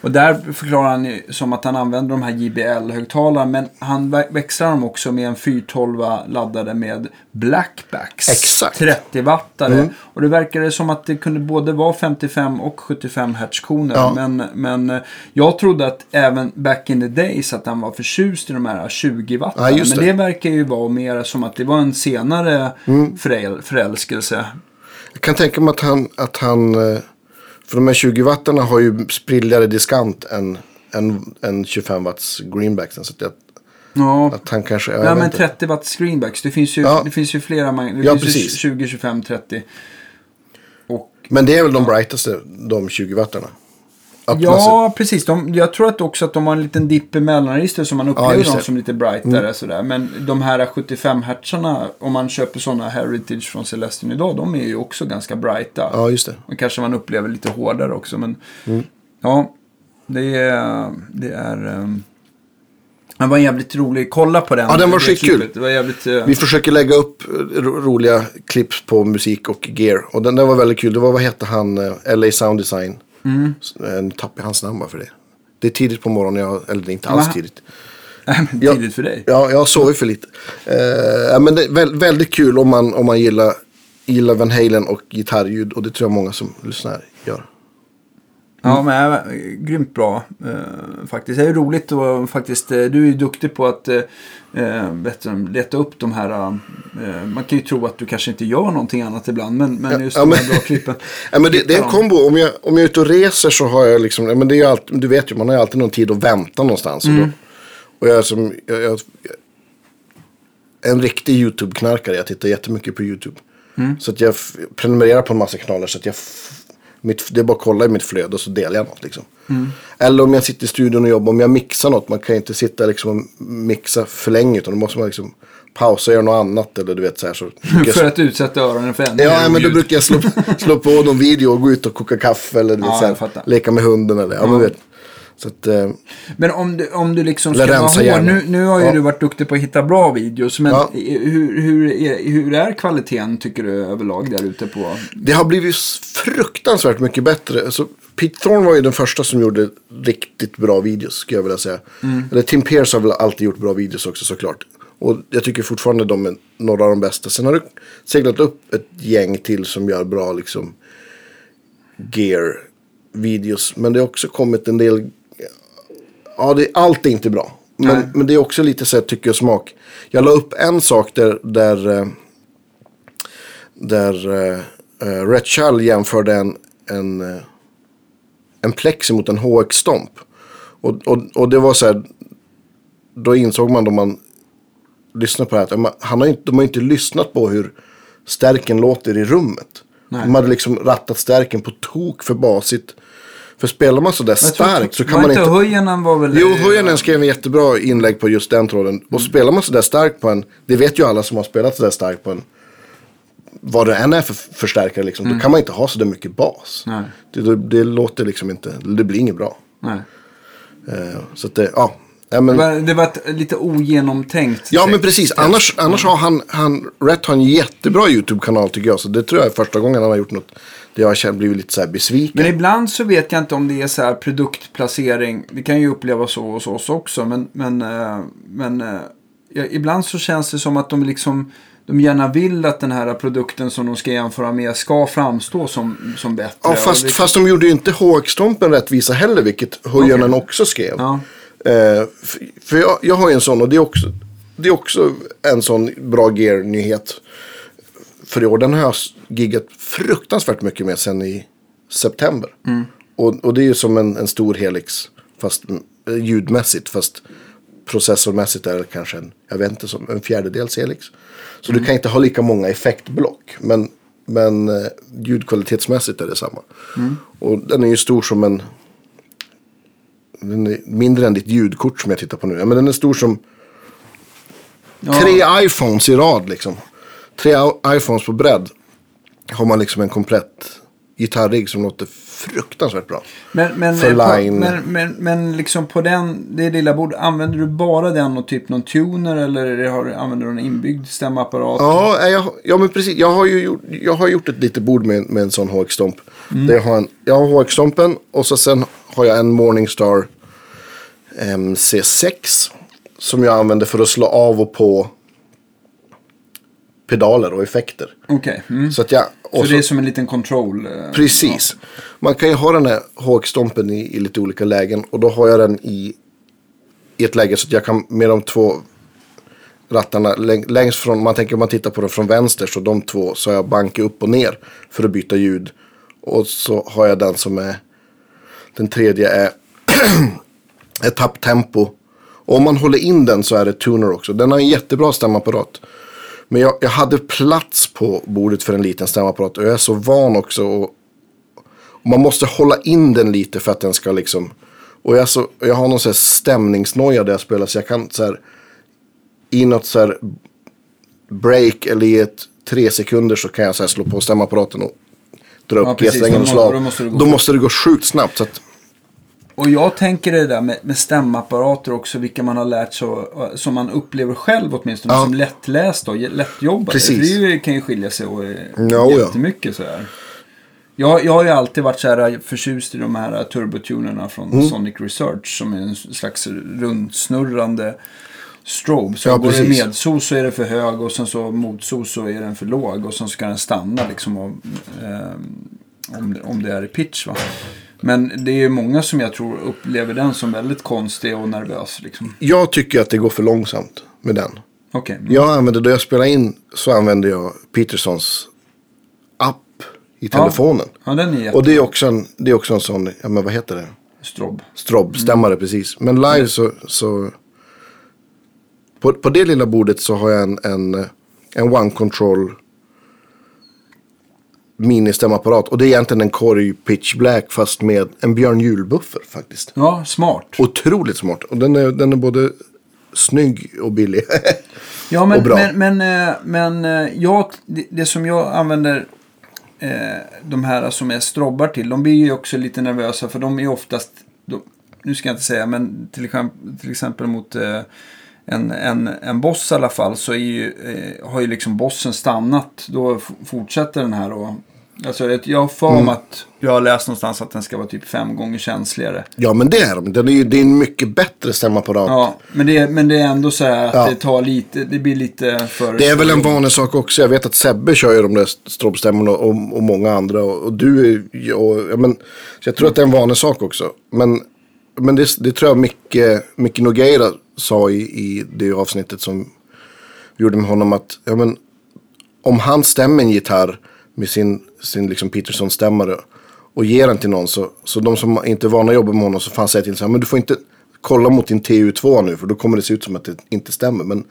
Och där förklarar han som att han använder de här JBL-högtalarna. Men han vä- växlar dem också med en 412 laddade med Blackbacks. Exakt. 30 wattare. Mm. Och det verkade som att det kunde både vara 55 och 75 hertz-koner. Ja. Men, men eh, jag trodde att även back in the days att han var förtjust i de här 20 wattare. Ja, just men det. det verkar ju vara mer som att det var en senare Mm. föräl- förälskelse. Jag kan tänka mig att han, att han eh, för de här 20 wattarna har ju sprilligare diskant än, än, än 25 watts greenbacksen. Så att, jag, Ja. att han kanske, Ja, men inte. 30 watts greenbacks. Det finns ju, Ja. det finns ju flera. Det Ja, finns precis. 20, 25, 30. Och, Men det är väl de brightaste, de 20 wattarna. Ja, precis. De, jag tror att också att de har en liten dipp i mellanregister som man upplever just dem. Mm. som lite brightare. Sådär. Men de här 75 hertzarna, om man köper sådana Heritage från Celestion idag, de är ju också ganska brighta. Ja, just det. Och kanske man upplever lite hårdare också. Men Mm. ja, det är... Det är um, den var jävligt rolig. Kolla på den. Ja, den var skitkul. klippet. Det var jävligt... eh, Vi försöker lägga upp ro- roliga klipp på musik och gear. Och den där var väldigt kul. Det var, vad hette han, eh, LA Sound Design. Mm. Nu tappade jag hans namn bara för det. Det är tidigt på morgonen, jag, eller det är inte alls Va? tidigt. Nej, tidigt för dig. Ja, jag har sovit för lite. Ja, men det är väl, väldigt kul om man, om man gillar, gillar Van Halen och gitarrljud. Och det tror jag många som lyssnar gör. Ja, men grymt bra eh, faktiskt. Det är roligt och faktiskt, eh, du är ju duktig på att eh, eh, du, leta upp de här. Eh, man kan ju tro att du kanske inte gör någonting annat ibland, men, men just Ja, de men- här bra klippen. Ja, men det, det är en kombo. Om jag, om jag är ute och reser så har jag liksom, men det är alltid, du vet ju, man har alltid någon tid att vänta någonstans. Och, då, och jag är som, jag, jag, en riktig YouTube-knarkare. Jag tittar jättemycket på YouTube. Så att jag prenumererar på en massa kanaler så att jag, mitt, det är bara att kolla i mitt flöde och så delar jag något liksom. Eller om jag sitter i studion och jobbar, om jag mixar något. Man kan ju inte sitta liksom och mixa för länge utan då måste man liksom pausa och göra något annat. Eller du vet så här. Så för att utsätta öronen för ännu Ja, men då brukar jag slå, slå på någon video och gå ut och koka kaffe eller du vet, Ja, så här, leka med hunden. Eller, ja, men, du vet. Så att, eh, Men om du, om du liksom ska vara hård. Nu, nu har ju Ja. du varit duktig på att hitta bra videos. Men Ja. hur, hur, är, hur är kvaliteten tycker du överlag där ute på? det har blivit fruktansvärt mycket bättre. Så Pete Thorne var ju den första som gjorde riktigt bra videos, skulle jag vilja säga. Eller Tim Pierce har väl alltid gjort bra videos också såklart. Och jag tycker fortfarande de är några av de bästa. Sen har det seglat upp ett gäng till som gör bra liksom gear-videos. Men det har också kommit en del Ja, det, allt är inte bra. Nej. Men, men det är också lite så här tycke och smak. Jag la upp en sak där, där, eh, där uh, Red Chull jämförde en, en, en plexi mot en HX-stomp. Och, och, och det var så här, då insåg man då man lyssnade på det här, att han har inte, de har inte lyssnat på hur stärken låter i rummet. Nej. De hade liksom rattat stärken på tok för basigt. För spelar man sådär starkt så kan man inte inte... Höjenen var väl... Jo, Höjanen skrev en jättebra inlägg på just den tråden. Och spelar man sådär starkt på en, det vet ju alla som har spelat sådär starkt på en, vad det än är för förstärkare liksom, då kan man inte ha sådär mycket bas. Det, det, det låter liksom inte, det blir inget bra. Eh, så att det, ja. ja Det men, var, det var ett lite ogenomtänkt ja men precis, annars, annars har han, han, Rätt har en jättebra YouTube-kanal tycker jag. Så det tror jag är första gången han har gjort något, jag har blivit lite såhär besviken. Men ibland så vet jag inte om det är så här produktplacering. Det kan ju upplevas så hos oss också. Men, men, eh, men eh, ja, ibland så känns det som att de liksom de gärna vill att den här produkten som de ska jämföra med ska framstå som, som bättre. Ja, fast, det- fast de gjorde ju inte HX-stompen rättvisa heller, vilket Höjanen också skrev. Ja. Eh, för jag, jag har ju en sån och det är också, det är också en sån bra gear-nyhet för i år. Den har jag giggat fruktansvärt mycket med sen i september. Och, och det är ju som en, en stor Helix, fast mm, ljudmässigt, fast processormässigt är det kanske en, jag vet inte, som en fjärdedels Helix. Så du kan inte ha lika många effektblock. Men, men eh, ljudkvalitetsmässigt är det samma. Och den är ju stor som en, den är mindre än ditt ljudkort som jag tittar på nu. Ja, men den är stor som Ja. tre iPhones i rad liksom. Tre iPhones på bredd. Har man liksom en komplett gitarrigg som låter fruktansvärt bra. Men, men, För eh, på, line. men, men, men liksom på den, det lilla bordet, använder du bara den och typ någon tuner eller har, använder du en inbyggd stämapparat? Ja, eh, jag, ja men precis. Jag har ju gjort, jag har gjort ett litet bord med, med en sån HX-stomp. Där jag har, en, jag har HX-stompen och så sen har jag en Morningstar MC6. Som jag använder för att slå av och på pedaler och effekter. Okej. Mm. Så att jag... Så det är som en liten control? eh, Precis. Man kan ju ha den här HX-stompen i, i lite olika lägen. Och då har jag den i, i ett läge så att jag kan med de två rattarna läng, längst från, man tänker om man tittar på den från vänster så de två så har jag banke upp och ner för att byta ljud. Och så har jag den som är, den tredje är ett tapptempo. Och om man håller in den så är det tuner också. Den har en jättebra stämapparat. Men jag, jag hade plats på bordet för en liten stämapparat och jag är så van också. Och, och man måste hålla in den lite för att den ska liksom. Och jag, så, jag har någon sån här stämningsnoja där jag spelar så jag kan så här. I något så här break eller i ett tre sekunder så kan jag så här slå på stämapparaten och dra Ja, upp precis. G-strängen och slå då måste det gå Då fort. måste det gå sjukt snabbt. Så att, Och jag tänker det där med, med stämapparater också, vilka man har lärt sig, och- som man upplever själv åtminstone, Ja. som lättlästa och lättjobbade. Precis. Det kan ju skilja sig och, eh, Ja, ja. jättemycket så här. Jag, jag har ju alltid varit så här förtjust i de här turbotunerna från Mm. Sonic Research som är en slags rundsnurrande strobe. Så Ja, går det medsos så är det för hög och sen så motsos så är den för låg och sen ska den stanna liksom och, eh, om, det, om det är i pitch. Va? Men det är ju många som jag tror upplever den som väldigt konstig och nervös. Liksom. jag tycker att det går för långsamt med den. Okej, Jag använder, då jag spelar in så använder jag Petersons app i telefonen. ja den är Och det är också en, det är också en sån, ja men vad heter det? jättestrob. Strobe-stämmare precis. Men live så, så på, på det lilla bordet så har jag en, en, en one control mini-stämapparat. Och det är egentligen en Korg Pitch Black fast med en Björn Juhl-buffer faktiskt. Ja, smart. Otroligt smart. Och den är, den är både snygg och billig. Ja, men, och bra. men, men, eh, men eh, jag, det, det som jag använder eh, de här som är strobbar till, de blir ju också lite nervösa för de är oftast, de, nu ska jag inte säga, men till exempel, till exempel mot eh, en, en, en boss i alla fall så ju, eh, har ju liksom bossen stannat. Då fortsätter den här och Alltså, jag har för Mm. att jag har läst någonstans att den ska vara typ fem gånger känsligare. ja men det är de. Den är ju, det är en mycket bättre stämapparat. Ja, men det, är- men det är ändå så här att Ja. det tar lite, det blir lite för... Det är väl en vanlig sak också. Jag vet att Sebbe kör ju de där strobstämmorna och, och många andra. Och, och du och, ja, men, Så jag tror att det är en vanlig sak också. Men, men det, det tror jag Micke, Micke Nogueira sa i, i det avsnittet som vi gjorde med honom. Att ja, men, om han stämmer en gitarr med sin, sin liksom Peterson-stämmare och ger den till någon. Så, så de som inte är vana att jobba med honom så får han säga till här, men du får inte kolla mot din TU2 nu för då kommer det se ut som att det inte stämmer. Men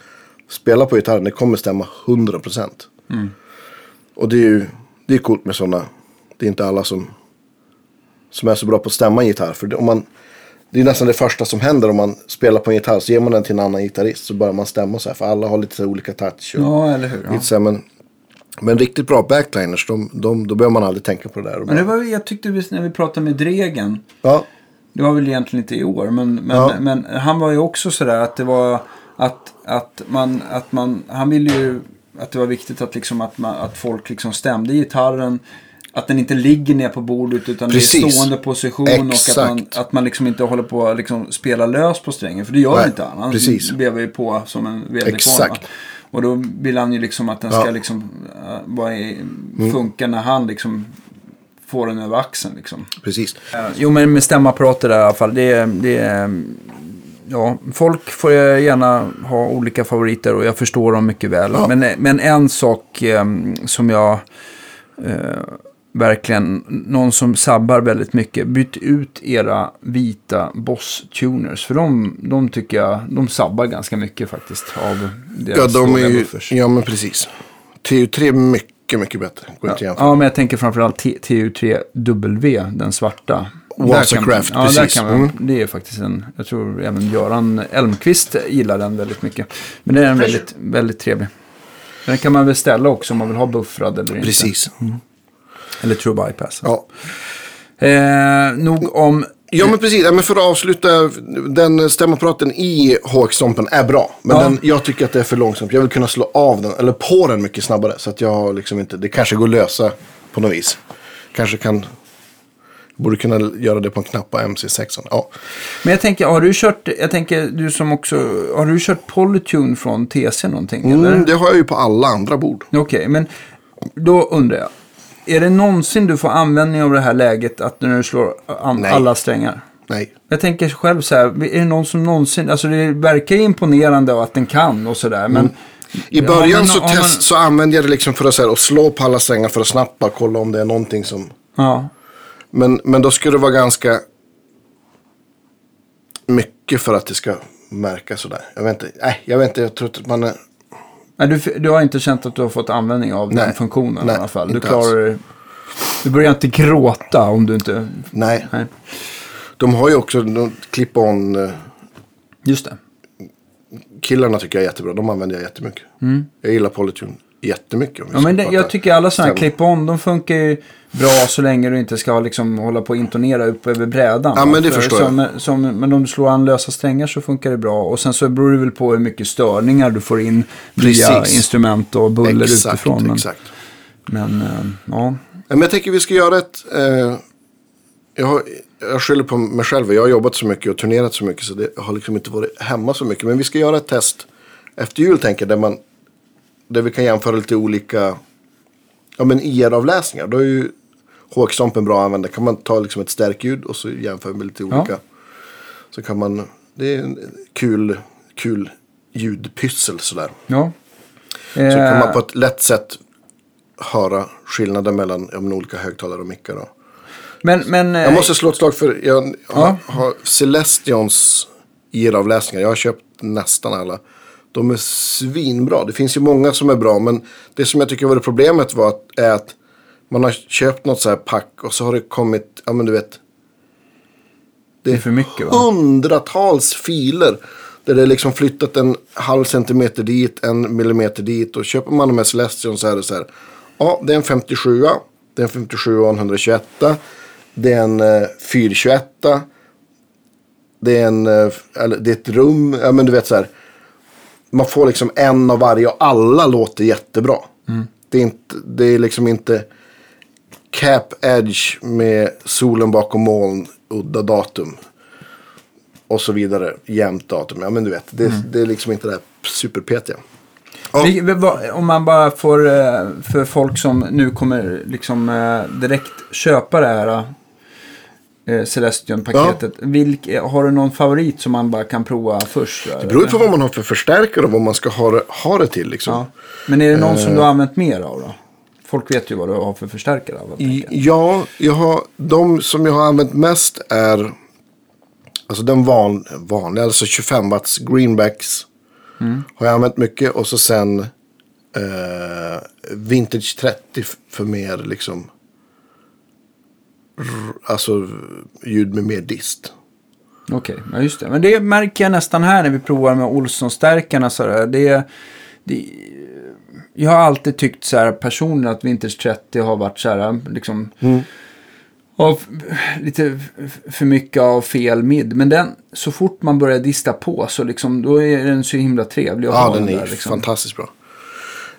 spela på gitarren, det kommer stämma 100%. Och det är ju det är coolt med sådana. Det är inte alla som, som är så bra på att stämma en gitarr. För det, om man, det är nästan det första som händer om man spelar på en gitarr. Så ger man den till en annan gitarrist så börjar man stämma så här. För alla har lite olika touch. Och, Ja, eller hur? Ja. lite så här, men, men riktigt bra backliners, de, de, då behöver man aldrig tänka på det där. Men det var, jag tyckte visst när vi pratade med Dregen. ja, Det var väl egentligen inte i år. Men, men, Ja. men han var ju också sådär att det var att, att man, att man, han ville ju att det var viktigt att, liksom att, man, att folk liksom stämde gitarren. Att den inte ligger ner på bordet utan det är Precis. stående position. Och att man, Exakt. att man liksom inte håller på att liksom spela lös på strängen. För det gör Nej, inte han. Han precis. vevar ju på som en väderkvarn. Exakt. Och då vill han ju liksom att den ska Ja. Mm. liksom uh, vara i, funka när han liksom får den över axeln liksom. precis. Jo, men med stämapparater där i alla fall. Det, är- det, ja, folk får gärna ha olika favoriter och jag förstår dem mycket väl. Ja. Men, men en sak eh, som jag eh, verkligen, någon som sabbar väldigt mycket, byt ut era vita Boss-tuners. För de, de tycker jag, de sabbar ganska mycket faktiskt av deras Ja, de är ju, buffers. ja men precis. TU3 är mycket, mycket bättre. Går jämföra. Ja, men jag tänker framförallt T- TU3W, den svarta. Där kan, ja, där precis. kan man, Mm. Det är faktiskt en, jag tror även Göran Elmqvist gillar den väldigt mycket. Men det är en väldigt, väldigt trevlig. Den kan man väl ställa också om man vill ha buffrad eller inte. Precis. Eller true bypass. Ja. Eh, nog om... Ja men precis, ja, men för att avsluta, den stämapparaten i HX-stompen är bra. Men Ja. den, jag tycker att det är för långsamt. Jag vill kunna slå av den, eller på den mycket snabbare. Så att jag liksom inte, det kanske går att lösa på något vis. Kanske kan, borde kunna göra det på en knapp på MC6. Ja. Men jag tänker, har du kört, jag tänker du som också, har du kört Polytune från TC någonting eller? Mm, det har jag ju på alla andra bord. Okej, men då undrar jag. Är det någonsin du får användning av det här läget att när du slår an, Nej. alla strängar? Nej. Jag tänker själv så här, är det någon som någonsin, alltså det verkar imponerande och att den kan och sådär, men... I Har början man- så, har man- test, så använde jag det liksom för att, så här, att slå på alla strängar för att snabbt bara kolla om det är någonting som... Ja, Men, men då skulle det vara ganska mycket för att det ska märkas sådär. Jag vet inte, nej, jag vet inte, jag tror att man är... Nej, du, du har inte känt att du har fått användning av den Nej. funktionen Nej, i alla fall? Du inte klarar det. Du börjar inte gråta om du inte... Nej, Nej, de har ju också clip-on eh, just det. killarna tycker jag är jättebra. De använder jag jättemycket. Jag gillar Polytune jättemycket. om vi. Ja, men det, jag tycker alla sådana här clip-on, de funkar ju bra så länge du inte ska liksom hålla på och intonera upp över brädan. Ja, men det För förstår som, Som, men om du slår an lösa strängar så funkar det bra. Och sen så beror det väl på hur mycket störningar du får in via Precis. instrument och buller Exakt, utifrån. Men, exakt. men eh, ja. Ja, Men jag tänker vi ska göra ett... Eh, jag, har, jag skyller på mig själv. Jag har jobbat så mycket och turnerat så mycket så det har liksom inte varit hemma så mycket. Men vi ska göra ett test efter jul tänker jag. Där, man, där vi kan jämföra lite olika ja, men IR-avläsningar. Då är ju HX-stompen bra att använda. Kan man ta liksom ett stärkljud och så jämföra med lite olika. Så kan man... Det är en kul, kul ljudpyssel sådär. ja. Så kan Eh, man på ett lätt sätt höra skillnaden mellan ja, olika högtalare och mickar. Då. men, men, eh, Jag måste slå ett slag för jag har, Ja. har Celestions IR-avläsningar. Jag har köpt nästan alla. De är svinbra. Det finns ju många som är bra. Men det som jag tycker var det problemet var att, är att man har köpt något så här pack och så har det kommit, ja men du vet. det är för mycket va? hundratals filer. Där det är liksom flyttat en halv centimeter dit, en millimeter dit. Och köper man de här Celestion så är det så här. Ja, det är en 57 Det är en 57 och en 121 Det är en eh, 421 Det är en, eh, eller det är ett rum. Ja men du vet så här. Man får liksom en av varje och alla låter jättebra. Det, är inte, det är liksom inte cap edge med solen bakom moln, udda datum. Och så vidare, jämnt datum. Ja men du vet, det, det är liksom inte det här superpetiga. Om man bara får, eh, för folk som nu kommer liksom eh, direkt köpa det här eh, Celestion-paketet. Vilk, eh, har du någon favorit som man bara kan prova först? Det beror på vad man har för förstärkare och vad man ska ha det, ha det till liksom. Ja. Men är det någon som Eh. du har använt mer av då? Folk vet ju vad du har för förstärkare. Av, I, ja, jag har, de som jag har använt mest är alltså den van, vanliga, alltså 25 watts greenbacks. Har jag använt mycket och så sen eh, Vintage 30 f- för mer liksom. Alltså ljud med mer dist. Okej, ja just det. Men det märker jag nästan här när vi provar med Olsson-stärkarna. Så. Det, det, jag har alltid tyckt så här personligen att Vintage 30 har varit så här liksom. Av lite för mycket av fel mid. Men den, så fort man börjar dista på så liksom, då är den så himla trevlig att Ja, ha den är där, liksom. fantastiskt bra.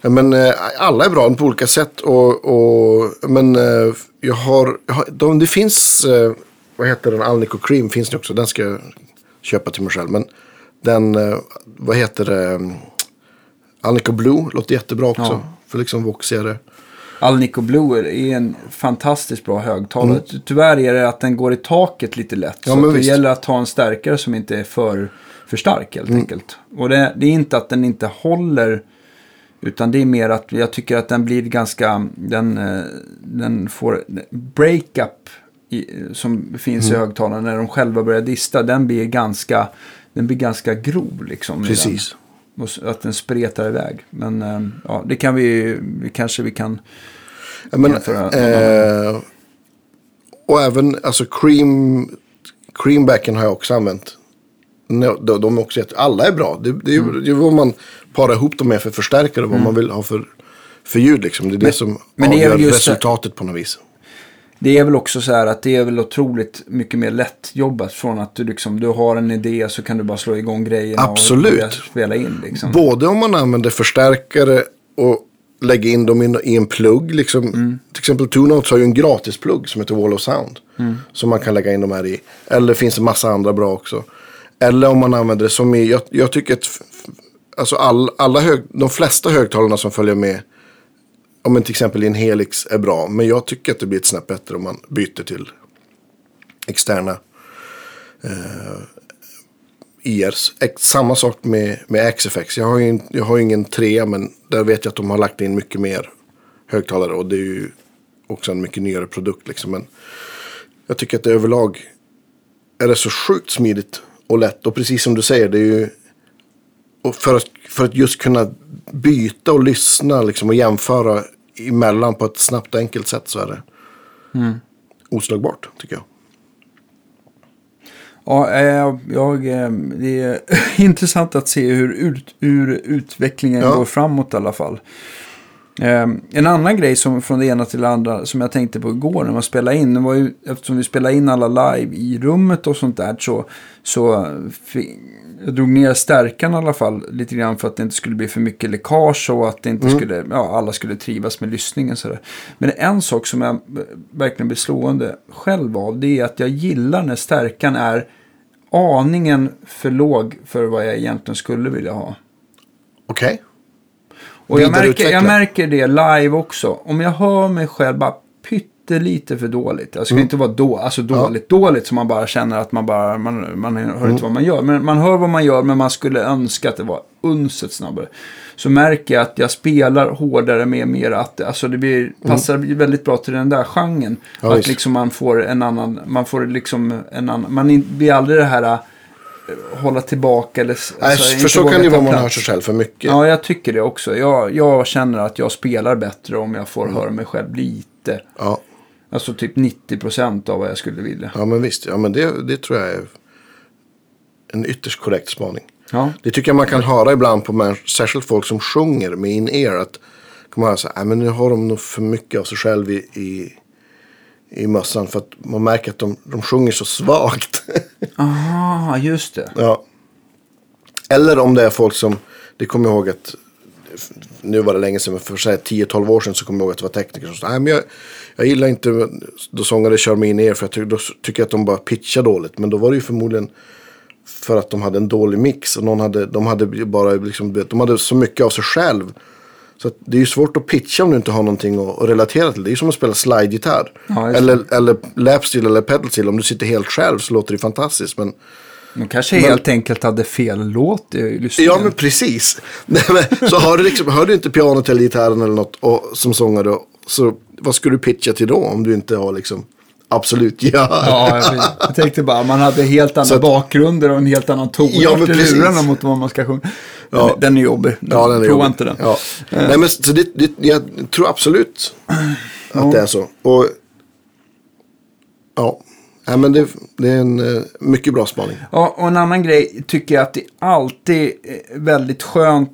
Men eh, alla är bra på olika sätt. Och, och, men eh, jag har, de, det finns, eh, vad heter den, Alnico Cream finns det också. Den ska jag köpa till mig själv. Men den, vad heter det, Alnico Blue låter jättebra också. Ja. För liksom voxigare. Alnico Blue är en fantastiskt bra högtalare. Ty- Tyvärr är det att den går i taket lite lätt. Ja, så det visst. gäller att ha en stärkare som inte är för, för stark helt enkelt. Och det, det är inte att den inte håller. Utan det är mer att jag tycker att den blir ganska, den, eh, den får breakup som finns i högtalarna när de själva börjar dista. Den blir ganska, den blir ganska grov liksom. Precis. Och att den spretar iväg. Men eh, ja, det kan vi, kanske vi kan Ja, men, eh, och även alltså cream, creambacken har jag också använt. De, de är också jätte, alla är bra. Det, det, är Mm. det är vad man parar ihop dem med för förstärkare. Vad man vill ha för för ljud liksom. Det är det som men avgör det- resultatet på något vis. Det är väl också så här att det är väl otroligt mycket mer lätt jobbat från att du liksom, du har en idé så kan du bara slå igång grejerna Absolut. och spela in liksom. Både om man använder förstärkare och lägger in dem i- i en plugg. Liksom. Mm. Till exempel Two Notes har ju en gratisplugg som heter Wall of Sound. Mm. Som man kan lägga in de här i. Eller finns det massa andra bra också. Eller om man använder det som i, jag, jag tycker att alltså all, alla hög, de flesta högtalarna som följer med. Om en till exempel i en Helix är bra. Men jag tycker att det blir ett snäpp bättre om man byter till externa eh, e IRs. Samma sak med, med XFX. Jag har, ju, jag har ju ingen 3 men där vet jag att de har lagt in mycket mer högtalare. Och det är ju också en mycket nyare produkt liksom. Men jag tycker att det överlag är det så sjukt smidigt och lätt. Och precis som du säger, det är ju för, att, för att just kunna byta och lyssna liksom, och jämföra emellan på ett snabbt och enkelt sätt så är det oslagbart tycker jag. Ja, eh, jag, eh, det är intressant att se hur, ut, hur utvecklingen Ja. går framåt i alla fall. Eh, en annan grej som från det ena till det andra som jag tänkte på igår när man spelade in. Var ju, eftersom vi spelade in alla live i rummet och sånt där så, så jag drog ner stärkan i alla fall lite grann för att det inte skulle bli för mycket läckage och att det inte skulle, ja, alla skulle trivas med lyssningen. Så där. Men en sak som jag verkligen blir slående själv av det är att jag gillar när stärkan är aningen för låg för vad jag egentligen skulle vilja ha. Okej? Och jag märker, jag märker det live också. Om jag hör mig själv bara pyttelite för dåligt. Jag ska Mm. inte vara då, alltså dåligt, dåligt så man bara känner att man bara, man, man hör Mm. inte vad man gör. Men man hör vad man gör men man skulle önska att det var unset snabbare. Så märker jag att jag spelar hårdare med mer att, alltså det blir, passar väldigt bra till den där genren. Mm. Ja, att liksom man får en annan, man får liksom en annan, man blir aldrig det här hålla tillbaka eller Nej, alltså, för så kan det vara om man hör sig själv för mycket. Ja, jag tycker det också. Jag, jag känner att jag spelar bättre om jag får Mm. höra mig själv lite. Ja, Alltså typ 90% av vad jag skulle vilja. ja men visst. Ja, men det, det tror jag är en ytterst korrekt spaning. Ja, Det tycker jag man kan höra ibland på människor, särskilt folk som sjunger med in-ear. Att kan man höra så här, "Nej, men nu har de nog för mycket av sig själv i, i, i mössan. För att man märker att de, de sjunger så svagt. ah, just det. ja. Eller om det är folk som, det kommer jag ihåg att, nu var det länge sedan, men för så här 10-12 år sedan så kommer jag ihåg att det var tekniker som sa, nej men jag, jag gillar inte då sångare kör med in-ear för jag ty, då tycker jag att de bara pitchar dåligt. Men då var det ju förmodligen för att de hade en dålig mix. Och någon hade, de hade bara liksom, de hade så mycket av sig själv. Så det är ju svårt att pitcha om du inte har någonting att, att relatera till. Det är ju som att spela slide-gitarr. Ja, eller, eller lapsteel eller pedalsteel. Om du sitter helt själv så låter det fantastiskt. Men, De kanske helt enkelt hade fel låt i ja men precis. Nej, men, så har du liksom, hör du inte pianot eller gitarren eller något och, som sångare. Så vad ska du pitcha till då om du inte har liksom absolut gehör? Ja, jag, jag tänkte bara, man hade helt andra att- bakgrunder och en helt annan tonart i lurarna mot vad man ska sjunga. Den, Ja. den är jobbig. Ja, den är Prova jobbig. inte den. Ja. Nej, men så det, det, jag tror absolut att det är så. Och ja, Nej, men det, det är en eh, mycket bra spaning. Ja, och en annan grej tycker jag att det alltid är väldigt skönt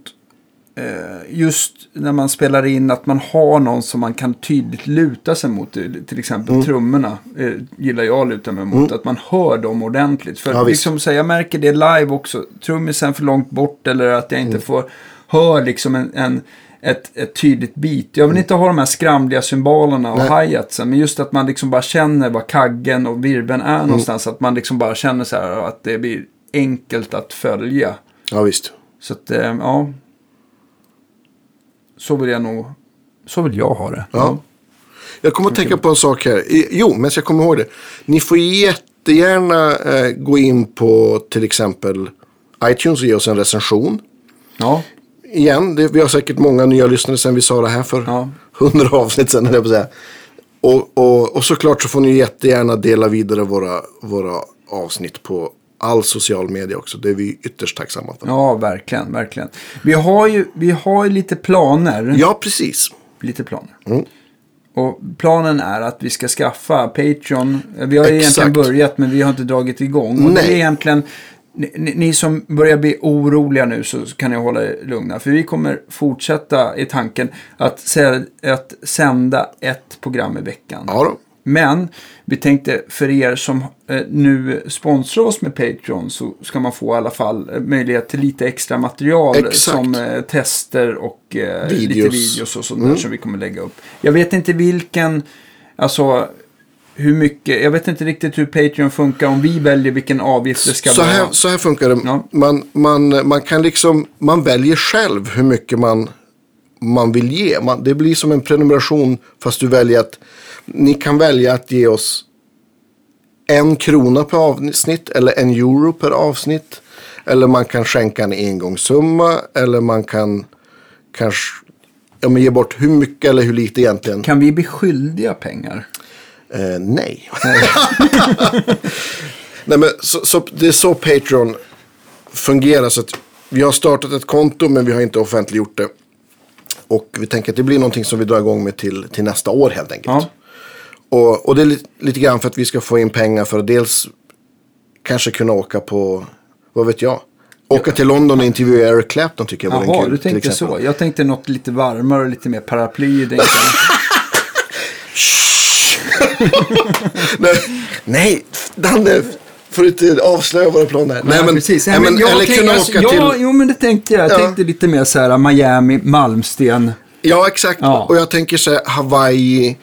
just när man spelar in att man har någon som man kan tydligt luta sig mot. Till exempel Mm. trummorna eh, gillar jag att luta mig mot. Att man hör dem ordentligt. För Ja, liksom, så jag märker det live också. Trummisen för långt bort eller att jag Mm. inte får hör liksom en, en ett, ett tydligt beat. Jag vill inte ha de här skramliga cymbalerna och Mm. Hi-hatsen. Men just att man liksom bara känner var kaggen och virveln Mm. är någonstans. Att man liksom bara känner så här att det blir enkelt att följa. Ja, visst. Så att, eh, ja. Så vill jag nog, så vill jag ha det. Ja. Jag kommer att tänka på en sak här. Jo, men jag kommer ihåg det. Ni får jättegärna eh, gå in på till exempel iTunes och ge oss en recension. Ja, Igen, det, vi har säkert många nya lyssnare sen vi sa det här för Ja. hundra avsnitt sen. Jag säga. Och, och, och såklart så får ni jättegärna dela vidare våra, våra avsnitt på all social media också. Det är vi ytterst tacksamma för. ja verkligen, verkligen. Vi har ju, vi har ju lite planer. Ja, precis. Lite planer. Mm. Och planen är att vi ska skaffa Patreon. Vi har Exakt. egentligen börjat men vi har inte dragit igång. Och det är Nej. egentligen ni, ni- som börjar bli oroliga nu så kan ni hålla er lugna. För vi kommer fortsätta i tanken att, att sända ett program i veckan. Ja då. Men vi tänkte för er som eh, nu sponsrar oss med Patreon så ska man få i alla fall eh, möjlighet till lite extra material Exakt. som eh, tester och eh, lite Videos. videos och sånt där som vi kommer lägga upp. Jag vet inte vilken, alltså hur mycket, jag vet inte riktigt hur Patreon funkar om vi väljer vilken avgift det ska Så vara. så här funkar det. Ja. Man, man, man kan liksom, man väljer själv hur mycket man, man vill ge. Man, det blir som en prenumeration fast du väljer att, ni kan välja att ge oss en krona per avsnitt eller en euro per avsnitt. Eller man kan skänka en engångssumma eller man kan kanske ja, men ge bort hur mycket eller hur lite egentligen. Kan vi bli skyldiga pengar? Eh, nej. nej men så, så, det är så Patreon fungerar. Så att vi har startat ett konto men vi har inte offentliggjort det. Och vi tänker att det blir någonting som vi drar igång med till, till nästa år helt enkelt. Ja. Och, och det är lite, lite grann för att vi ska få in pengar för att dels kanske kunna åka på, vad vet jag, åka till London och intervjua Eric Clapton tycker jag vore Jaha, kul. du tänkte så. Jag tänkte något lite varmare och lite mer paraply. nej, Danne, får du inte avslöja våra planer. Nej, men, precis. Nej, men, jag eller tänkte- kunna alltså, åka ja, till... Jo, men det tänkte jag. Jag Ja. tänkte lite mer så här Miami, Malmsten. Ja, exakt. Ja. Och jag tänker så här, Hawaii,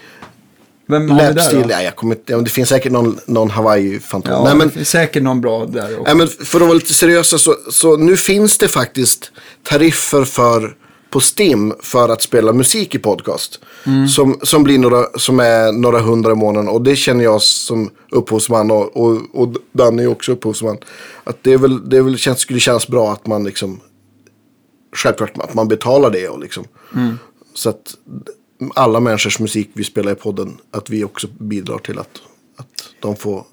Vem har vi där då? Nej, jag kommer inte, ja, det finns säkert någon, någon Hawaii-fantom. Ja, nej, men, det finns säkert någon bra där också. nej, men för att vara lite seriösa så, så nu finns det faktiskt tariffer för på Stim för att spela musik i podcast. Mm. Som, som, blir några, som är några hundra i månaden. Och det känner jag som upphovsman och, och, och Danny är också upphovsman. Att det, är väl, det är väl, känns, skulle kännas bra att man liksom självklart att man betalar det. Och liksom. Mm. Så att alla människors musik vi spelar i podden, att vi också bidrar till att, att de får,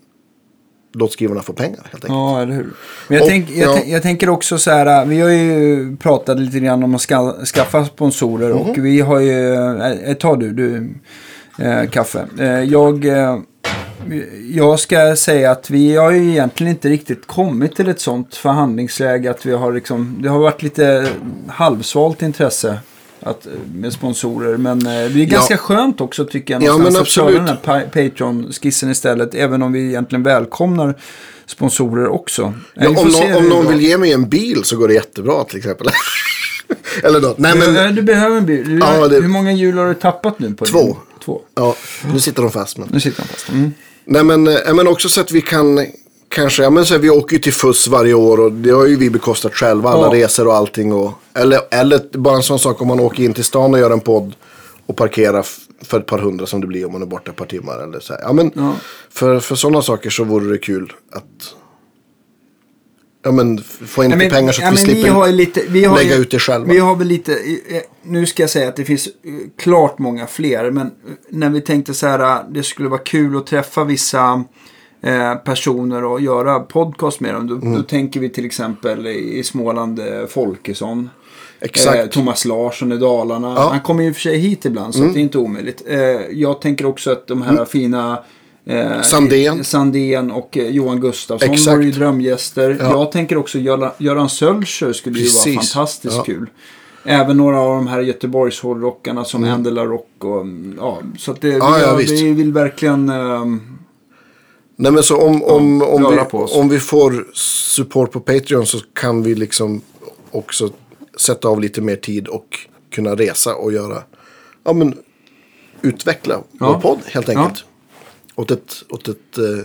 låtskrivarna får pengar helt enkelt. Ja, eller hur. Men jag, Och, tänk, jag, ja. jag tänker också så här, vi har ju pratat lite grann om att ska, skaffa sponsorer Mhm. och vi har ju, äh, ta du, du, eh, kaffe. Eh, jag, jag ska säga att vi har ju egentligen inte riktigt kommit till ett sånt förhandlingsläge att vi har liksom, det har varit lite halvsvalt intresse. Att, eh, med sponsorer. Men eh, det är ganska skönt också tycker jag. Ja, men att köra absolut. den här Pa- Patreon-skissen istället. Även om vi egentligen välkomnar sponsorer också. Ja, får om, någon, om någon vill ge mig en bil så går det jättebra till exempel. Eller något. Nej, men, Ja, Du behöver en bil. Du, Ja, det- Hur många hjul har du tappat nu? på Två. din- Två. ja, nu sitter de fast. Men. Nu sitter de fast. Mm. Nej, men, eh, men också så att vi kan kanske, ja men så här, vi åker ju till FUS varje år och det har ju vi bekostat själva, alla Ja. resor och allting. Och, eller, eller bara en sån sak om man åker in till stan och gör en podd och parkerar för ett par hundra som det blir om man är borta ett par timmar. Eller så här. Ja, men Ja. För, för sådana saker så vore det kul att ja, men, få in Ja, men- pengar så att ja, vi slipper har ju lite, vi har lägga ju, ut det själva. Vi har väl lite, nu ska jag säga att det finns eh, klart många fler. Men eh, när vi tänkte så här, eh, det skulle vara kul att träffa vissa eh, personer och göra podcast med dem. Då, Mm. då tänker vi till exempel i Småland eh, Folkesson. Exakt. Eh, Thomas Larsson i Dalarna. Ja. Mm. Han kommer ju för sig hit ibland så att det är inte omöjligt. Eh, jag tänker också att de här fina eh, Sandén. Sandén och eh, Johan Gustafsson Exakt. var ju drömgäster. Ja. Jag tänker också Göran, Göran Sölscher skulle ju vara Precis. fantastiskt Ja. kul. Även några av de här Göteborgs hårdrockarna som Mm. Händela Rock och ja, så att det, Ja, vi, vi vill verkligen ehm, Nej men så om, om, om, vi, om vi får support på Patreon så kan vi liksom också sätta av lite mer tid och kunna resa och göra, ja men utveckla Ja. vår podd helt enkelt. Åt ett, åt ett eh,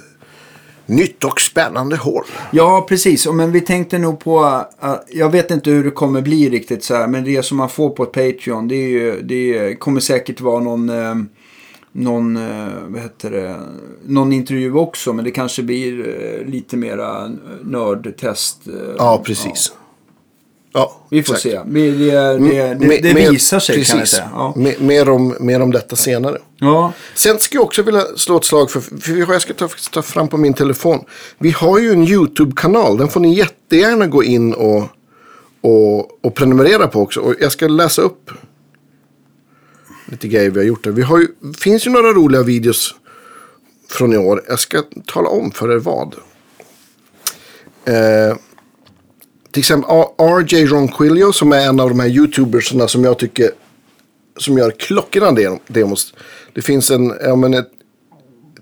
nytt och spännande håll. Ja, precis. Men vi tänkte nog på, uh, jag vet inte hur det kommer bli riktigt så här, men det som man får på Patreon, det, är ju, det kommer säkert vara någon, eh, någon, eh, vad heter det, någon intervju också, men det kanske blir eh, lite mera nördtest. eh, Ja, precis. Ja, Vi får exakt. se. Det, det, det, Me- det mer- visar sig kan jag precis. säga. Ja. Me- Mer, om, mer om detta senare. ja. Sen ska jag också vilja slå ett slag för, för jag ska ta, ta fram på min telefon. Vi har ju en YouTube-kanal, den får ni jättegärna gå in och, och, och prenumerera på också. Och jag ska läsa upp lite grejer vi har gjort där. Vi har ju, finns ju några roliga videos från i år. Jag ska tala om för er vad. Eh, till exempel RJ Ronquillo som är en av de här YouTubersarna som jag tycker som gör klockrena dem- demos. Det finns en, ja, men ett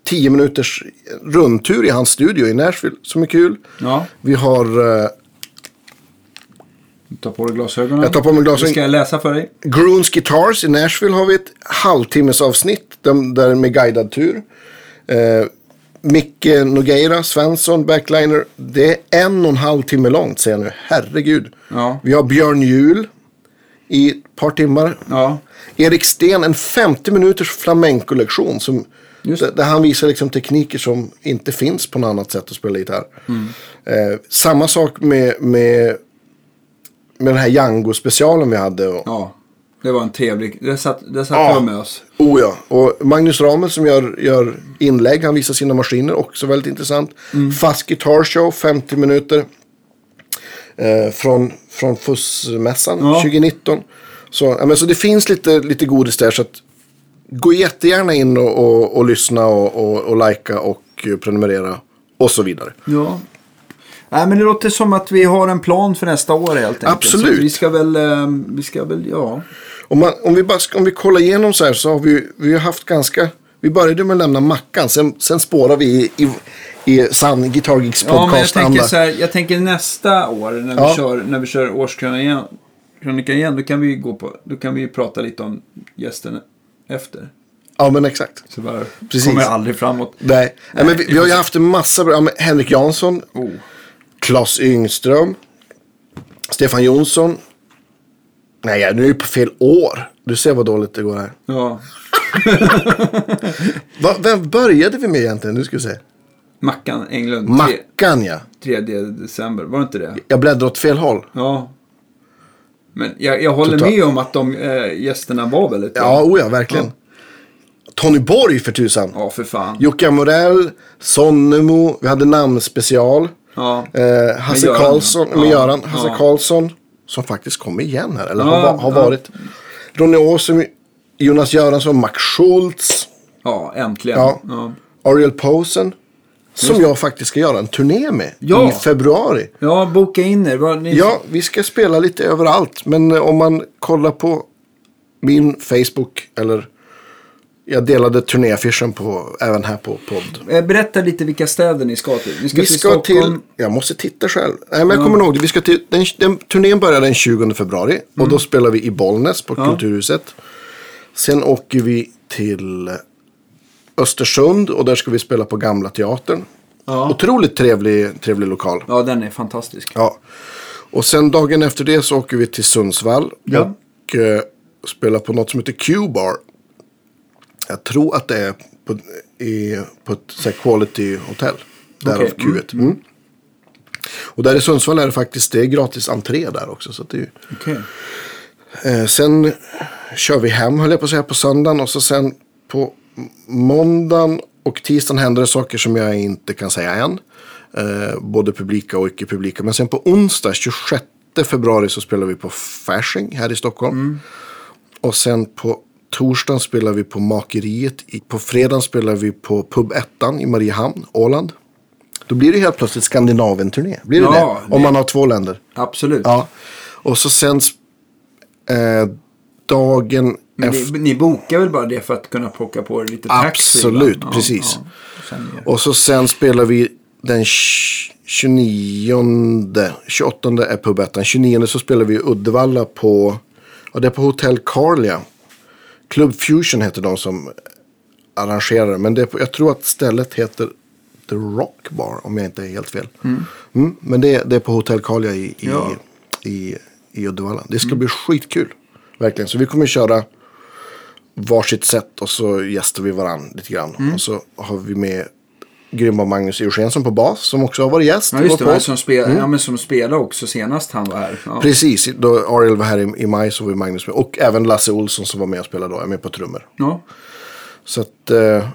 10 minuters rundtur i hans studio i Nashville som är kul. Ja, Vi har eh, ta på dig glasögonen. Jag tar på mig glasögon. Ska jag läsa för dig? Groons Guitars i Nashville har vi ett halvtimmes avsnitt där, med guidad tur. Eh, Micke Nogueira, Svensson, backliner. Det är en och en halv timme långt säger jag nu. Herregud. Ja. Vi har Björn Juhl i ett par timmar. Ja. Erik Sten, en 50 minuters flamenco-lektion. Som, där, där han visar liksom tekniker som inte finns på något annat sätt att spela gitarr. Eh, samma sak med, med, med den här Django-specialen vi hade. Och, Ja. Det var en trevlig... Det satt, det satt Ja. jag med oss. Oh ja, och Magnus Ramel som gör, gör inlägg, han visar sina maskiner, också väldigt intressant. Fast Guitar Show, 50 minuter. Eh, från från FUS-mässan Ja. 2019. Så, ja, men, så det finns lite, lite godis där, så att gå jättegärna in och, och, och lyssna och, och, och likea och prenumerera och så vidare. Ja. Nej, men det låter som att vi har en plan för nästa år helt enkelt. Absolut. Så vi ska väl, eh, vi ska väl, ja. Om, man, om, vi bara, om vi kollar igenom så här så har vi, vi har haft ganska... Vi började med att lämna Mackan, sen, sen spårar vi i, i, i sann Guitar Geeks Ja, men jag tänker så här, jag tänker nästa år när vi Ja. kör, när vi kör årskrönika igen, då kan vi gå på, då kan vi prata lite om gästen efter. Ja, men exakt. Så bara Precis. kommer aldrig framåt. Nej, Nej men vi, vi har ju haft en massa bra. Ja, Henrik Jansson, Oh. Claes Yngström, Stefan Jonsson. Nej, nu är jag på fel år. Du ser vad dåligt det går här. Ja. Va, vem började vi med egentligen? Nu ska vi se. Mackan Englund, Mackan, ja. 3 december, var det inte det? Jag bläddrar åt fel håll. Ja. Men jag, jag håller Total- med om att de äh, gästerna var väldigt bra. Ja, oh ja, verkligen. Tony Borg för tusan. Ja, för fan. Jocke Amorell, Sonnemo, vi hade namnspecial. Ja. Eh, Hasse Göran, Karlsson, ja. med Göran. Hasse Ja. Karlsson, som faktiskt kommer igen här, eller har, har varit. Ronny Åsum, Jonas Göransson, Max Schultz, Ja, äntligen. Ja. Ariel Posen. Som jag faktiskt ska göra en turné med Ja. i februari. Ja, boka in er. Ni... Ja, vi ska spela lite överallt. Men eh, om man kollar på min Facebook eller jag delade turnéaffischen på, även här på podd. Eh, Berätta lite vilka städer ni ska till. Ni ska Vi till ska Stockholm. till, jag måste titta själv. Nej, men jag kommer ihåg. Vi ska till, den, den, turnén börjar den 20 februari. Och då spelar vi i Bollnäs på Mm. Ja. Kulturhuset. Sen åker vi till Östersund och där ska vi spela på Gamla Teatern. Ja. Otroligt trevlig, trevlig lokal. ja, den är fantastisk. Ja. Och sen dagen efter det så åker vi till Sundsvall. Ja. Och eh, spelar på något som heter Q-bar. Jag tror att det är på, i, på ett så här, quality hotell. Därav mm, Q1. Mm. Och där i Sundsvall är det faktiskt det är gratis entré där också. Så det är, Okej. eh, sen kör vi hem höll jag på att säga på söndagen. Och så sen på måndagen och tisdagen händer det saker som jag inte kan säga än. Eh, både publika och icke-publika. Men sen på onsdag 26 februari så spelar vi på Fasching här i Stockholm. Och sen på torsdagen spelar vi på Makeriet. På fredagen spelar vi på Pub Ettan i Mariehamn, Åland. Då blir det helt plötsligt Skandinavien-turné. Blir det Ja, det? Om man har två länder. Absolut. Ja. Och så sen eh, dagen Men ni, ni bokar väl bara det för att kunna plocka på er lite taxi? Absolut, va? precis. Ja, jag. Och så sen spelar vi den tj- 29, 28 är pubettan. 29 så spelar vi i Uddevalla på, ja det är på Hotel Carlia. Club Fusion heter de som arrangerar. Men det jag tror att stället heter The Rock Bar om jag inte är helt fel. Mm, men det, är- det är på Hotel Carlia i, i, Ja. Mm. i, i Uddevalla. Det ska bli skitkul. Verkligen. Så vi kommer köra varsitt sätt och så gästar vi varandra lite grann. Mm. Och så har vi med grymma Magnus Eugensen på bas som också har varit gäst. Ja, just det. podd. Som, spel, ja, men som spelade också senast han var här. Ja. Precis, då Ariel var här i, i maj så var Magnus med. Och även Lasse Olsson som var med och spelade då, är med på trummor. Ja. Så att, eh,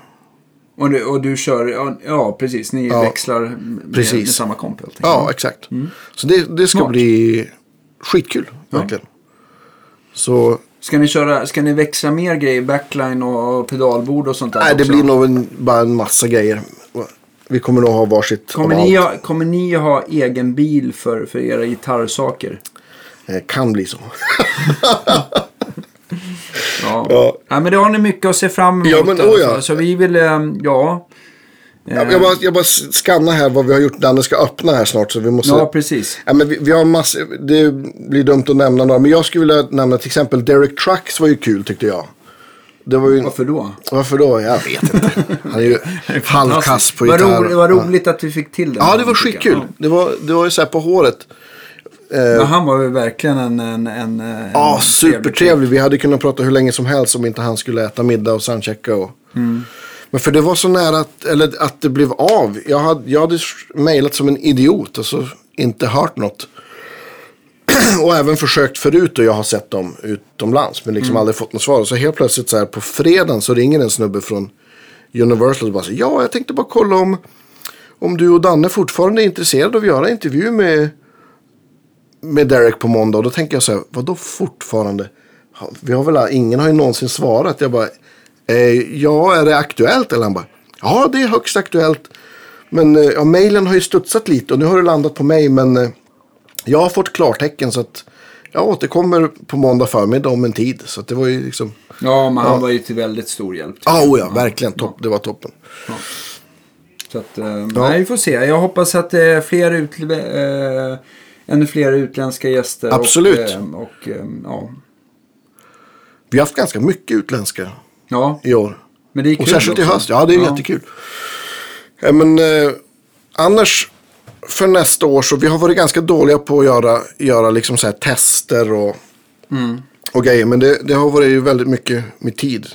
Och, du, och du kör, ja, ja precis, ni Ja, växlar med, precis. med samma komp helt enkelt. ja exakt. Så det, det ska Smart. bli skitkul, verkligen. Så, Ska ni, köra, ska ni växla mer grejer, backline och pedalbord och sånt där nej det också? blir nog en, bara en massa grejer. Vi kommer nog ha varsitt Kommer ni, ha, kommer ni ha egen bil för, för era gitarrsaker? Eh, Kan bli så. Ja. Ja. ja. men det har ni mycket att se fram emot. Ja, men, oh ja. Så vi vill, eh, ja. Jag, jag, bara, jag bara skannar här vad vi har gjort. Danne ska öppna här snart. Så vi måste... Ja, precis. Ja, men vi, vi har massor, det blir dumt att nämna några. Men jag skulle vilja nämna till exempel Derek Trucks var ju kul tyckte jag. Det var ju... Varför då? Varför då? Jag vet inte. Han är ju halvkass på Vad gitarr. roligt, det var roligt att vi fick till det. Ja, det var skitkul. Det var, det var ju så här på håret. Men han var ju verkligen en... en, en en Ja, trevlig supertrevlig. Vi hade kunnat prata hur länge som helst om inte han skulle äta middag och soundchecka. Och... Mm. Men för det var så nära att, eller att det blev av. Jag hade, jag hade mejlat som en idiot och så inte hört något. och även försökt förut och jag har sett dem utomlands. Men Mm. liksom aldrig fått något svar. Och så helt plötsligt så här på fredagen så ringer en snubbe från Universal och bara säger ja, jag tänkte bara kolla om, om du och Danne fortfarande är intresserade av att göra intervju med, med Derek på måndag. Och då tänker jag så här, vadå fortfarande? Vi har väl, ingen har ju någonsin svarat. Jag bara, eh, ja, är det aktuellt? Eller han bara, ja, det är högst aktuellt. Men eh, ja, mejlen har ju studsat lite och nu har det landat på mig. Men eh, jag har fått klartecken så att jag återkommer på måndag förmiddag om en tid. Så att det var ju liksom, Ja, men han var ju till väldigt stor hjälp. ja, oh, ja, verkligen, topp, det var toppen. Så att, eh, nej, vi får se. Jag hoppas att det är fler ut, eh, ännu fler utländska gäster. Absolut. Och, eh, och eh, ja. Vi har haft ganska mycket utländska ja, i år. men det är kul Och särskilt i också. höst. Ja, det är jättekul. Ja, men eh, annars för nästa år så vi har varit ganska dåliga på att göra, göra liksom så här tester och, Mm. och grejer. Men det, det har varit ju väldigt mycket med tid.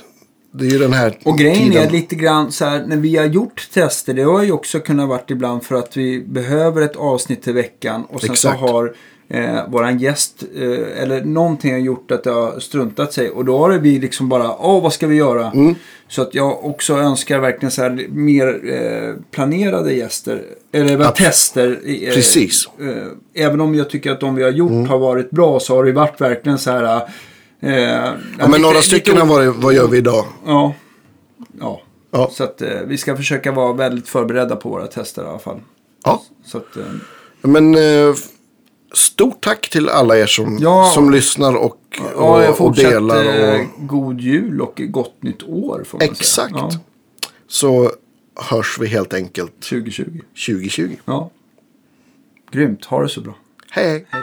Det är ju den här Och grejen tiden. är lite grann så här, när vi har gjort tester, det har ju också kunnat varit ibland för att vi behöver ett avsnitt i veckan och sen Exakt. så har eh, våran gäst eh, eller någonting har gjort att det har struntat sig och då har vi liksom bara, åh vad ska vi göra? Mm. Så att jag också önskar verkligen så här mer eh, planerade gäster, eller bara tester. Eh, Precis. Eh, även om jag tycker att de vi har gjort har varit bra så har det varit verkligen så här. Eh, Ja, men några stycken har varit, vad gör vi idag? Ja. Ja. Ja. Så att eh, vi ska försöka vara väldigt förberedda på våra tester i alla fall. Ja, Så att, men stort tack till alla er som, Ja. som lyssnar och, ja, jag och, och delar. Och, god jul och gott nytt år får man Exakt. säga. Ja, så hörs vi helt enkelt 2020. 2020. Ja. Grymt, ha det så bra. Hej. Hej.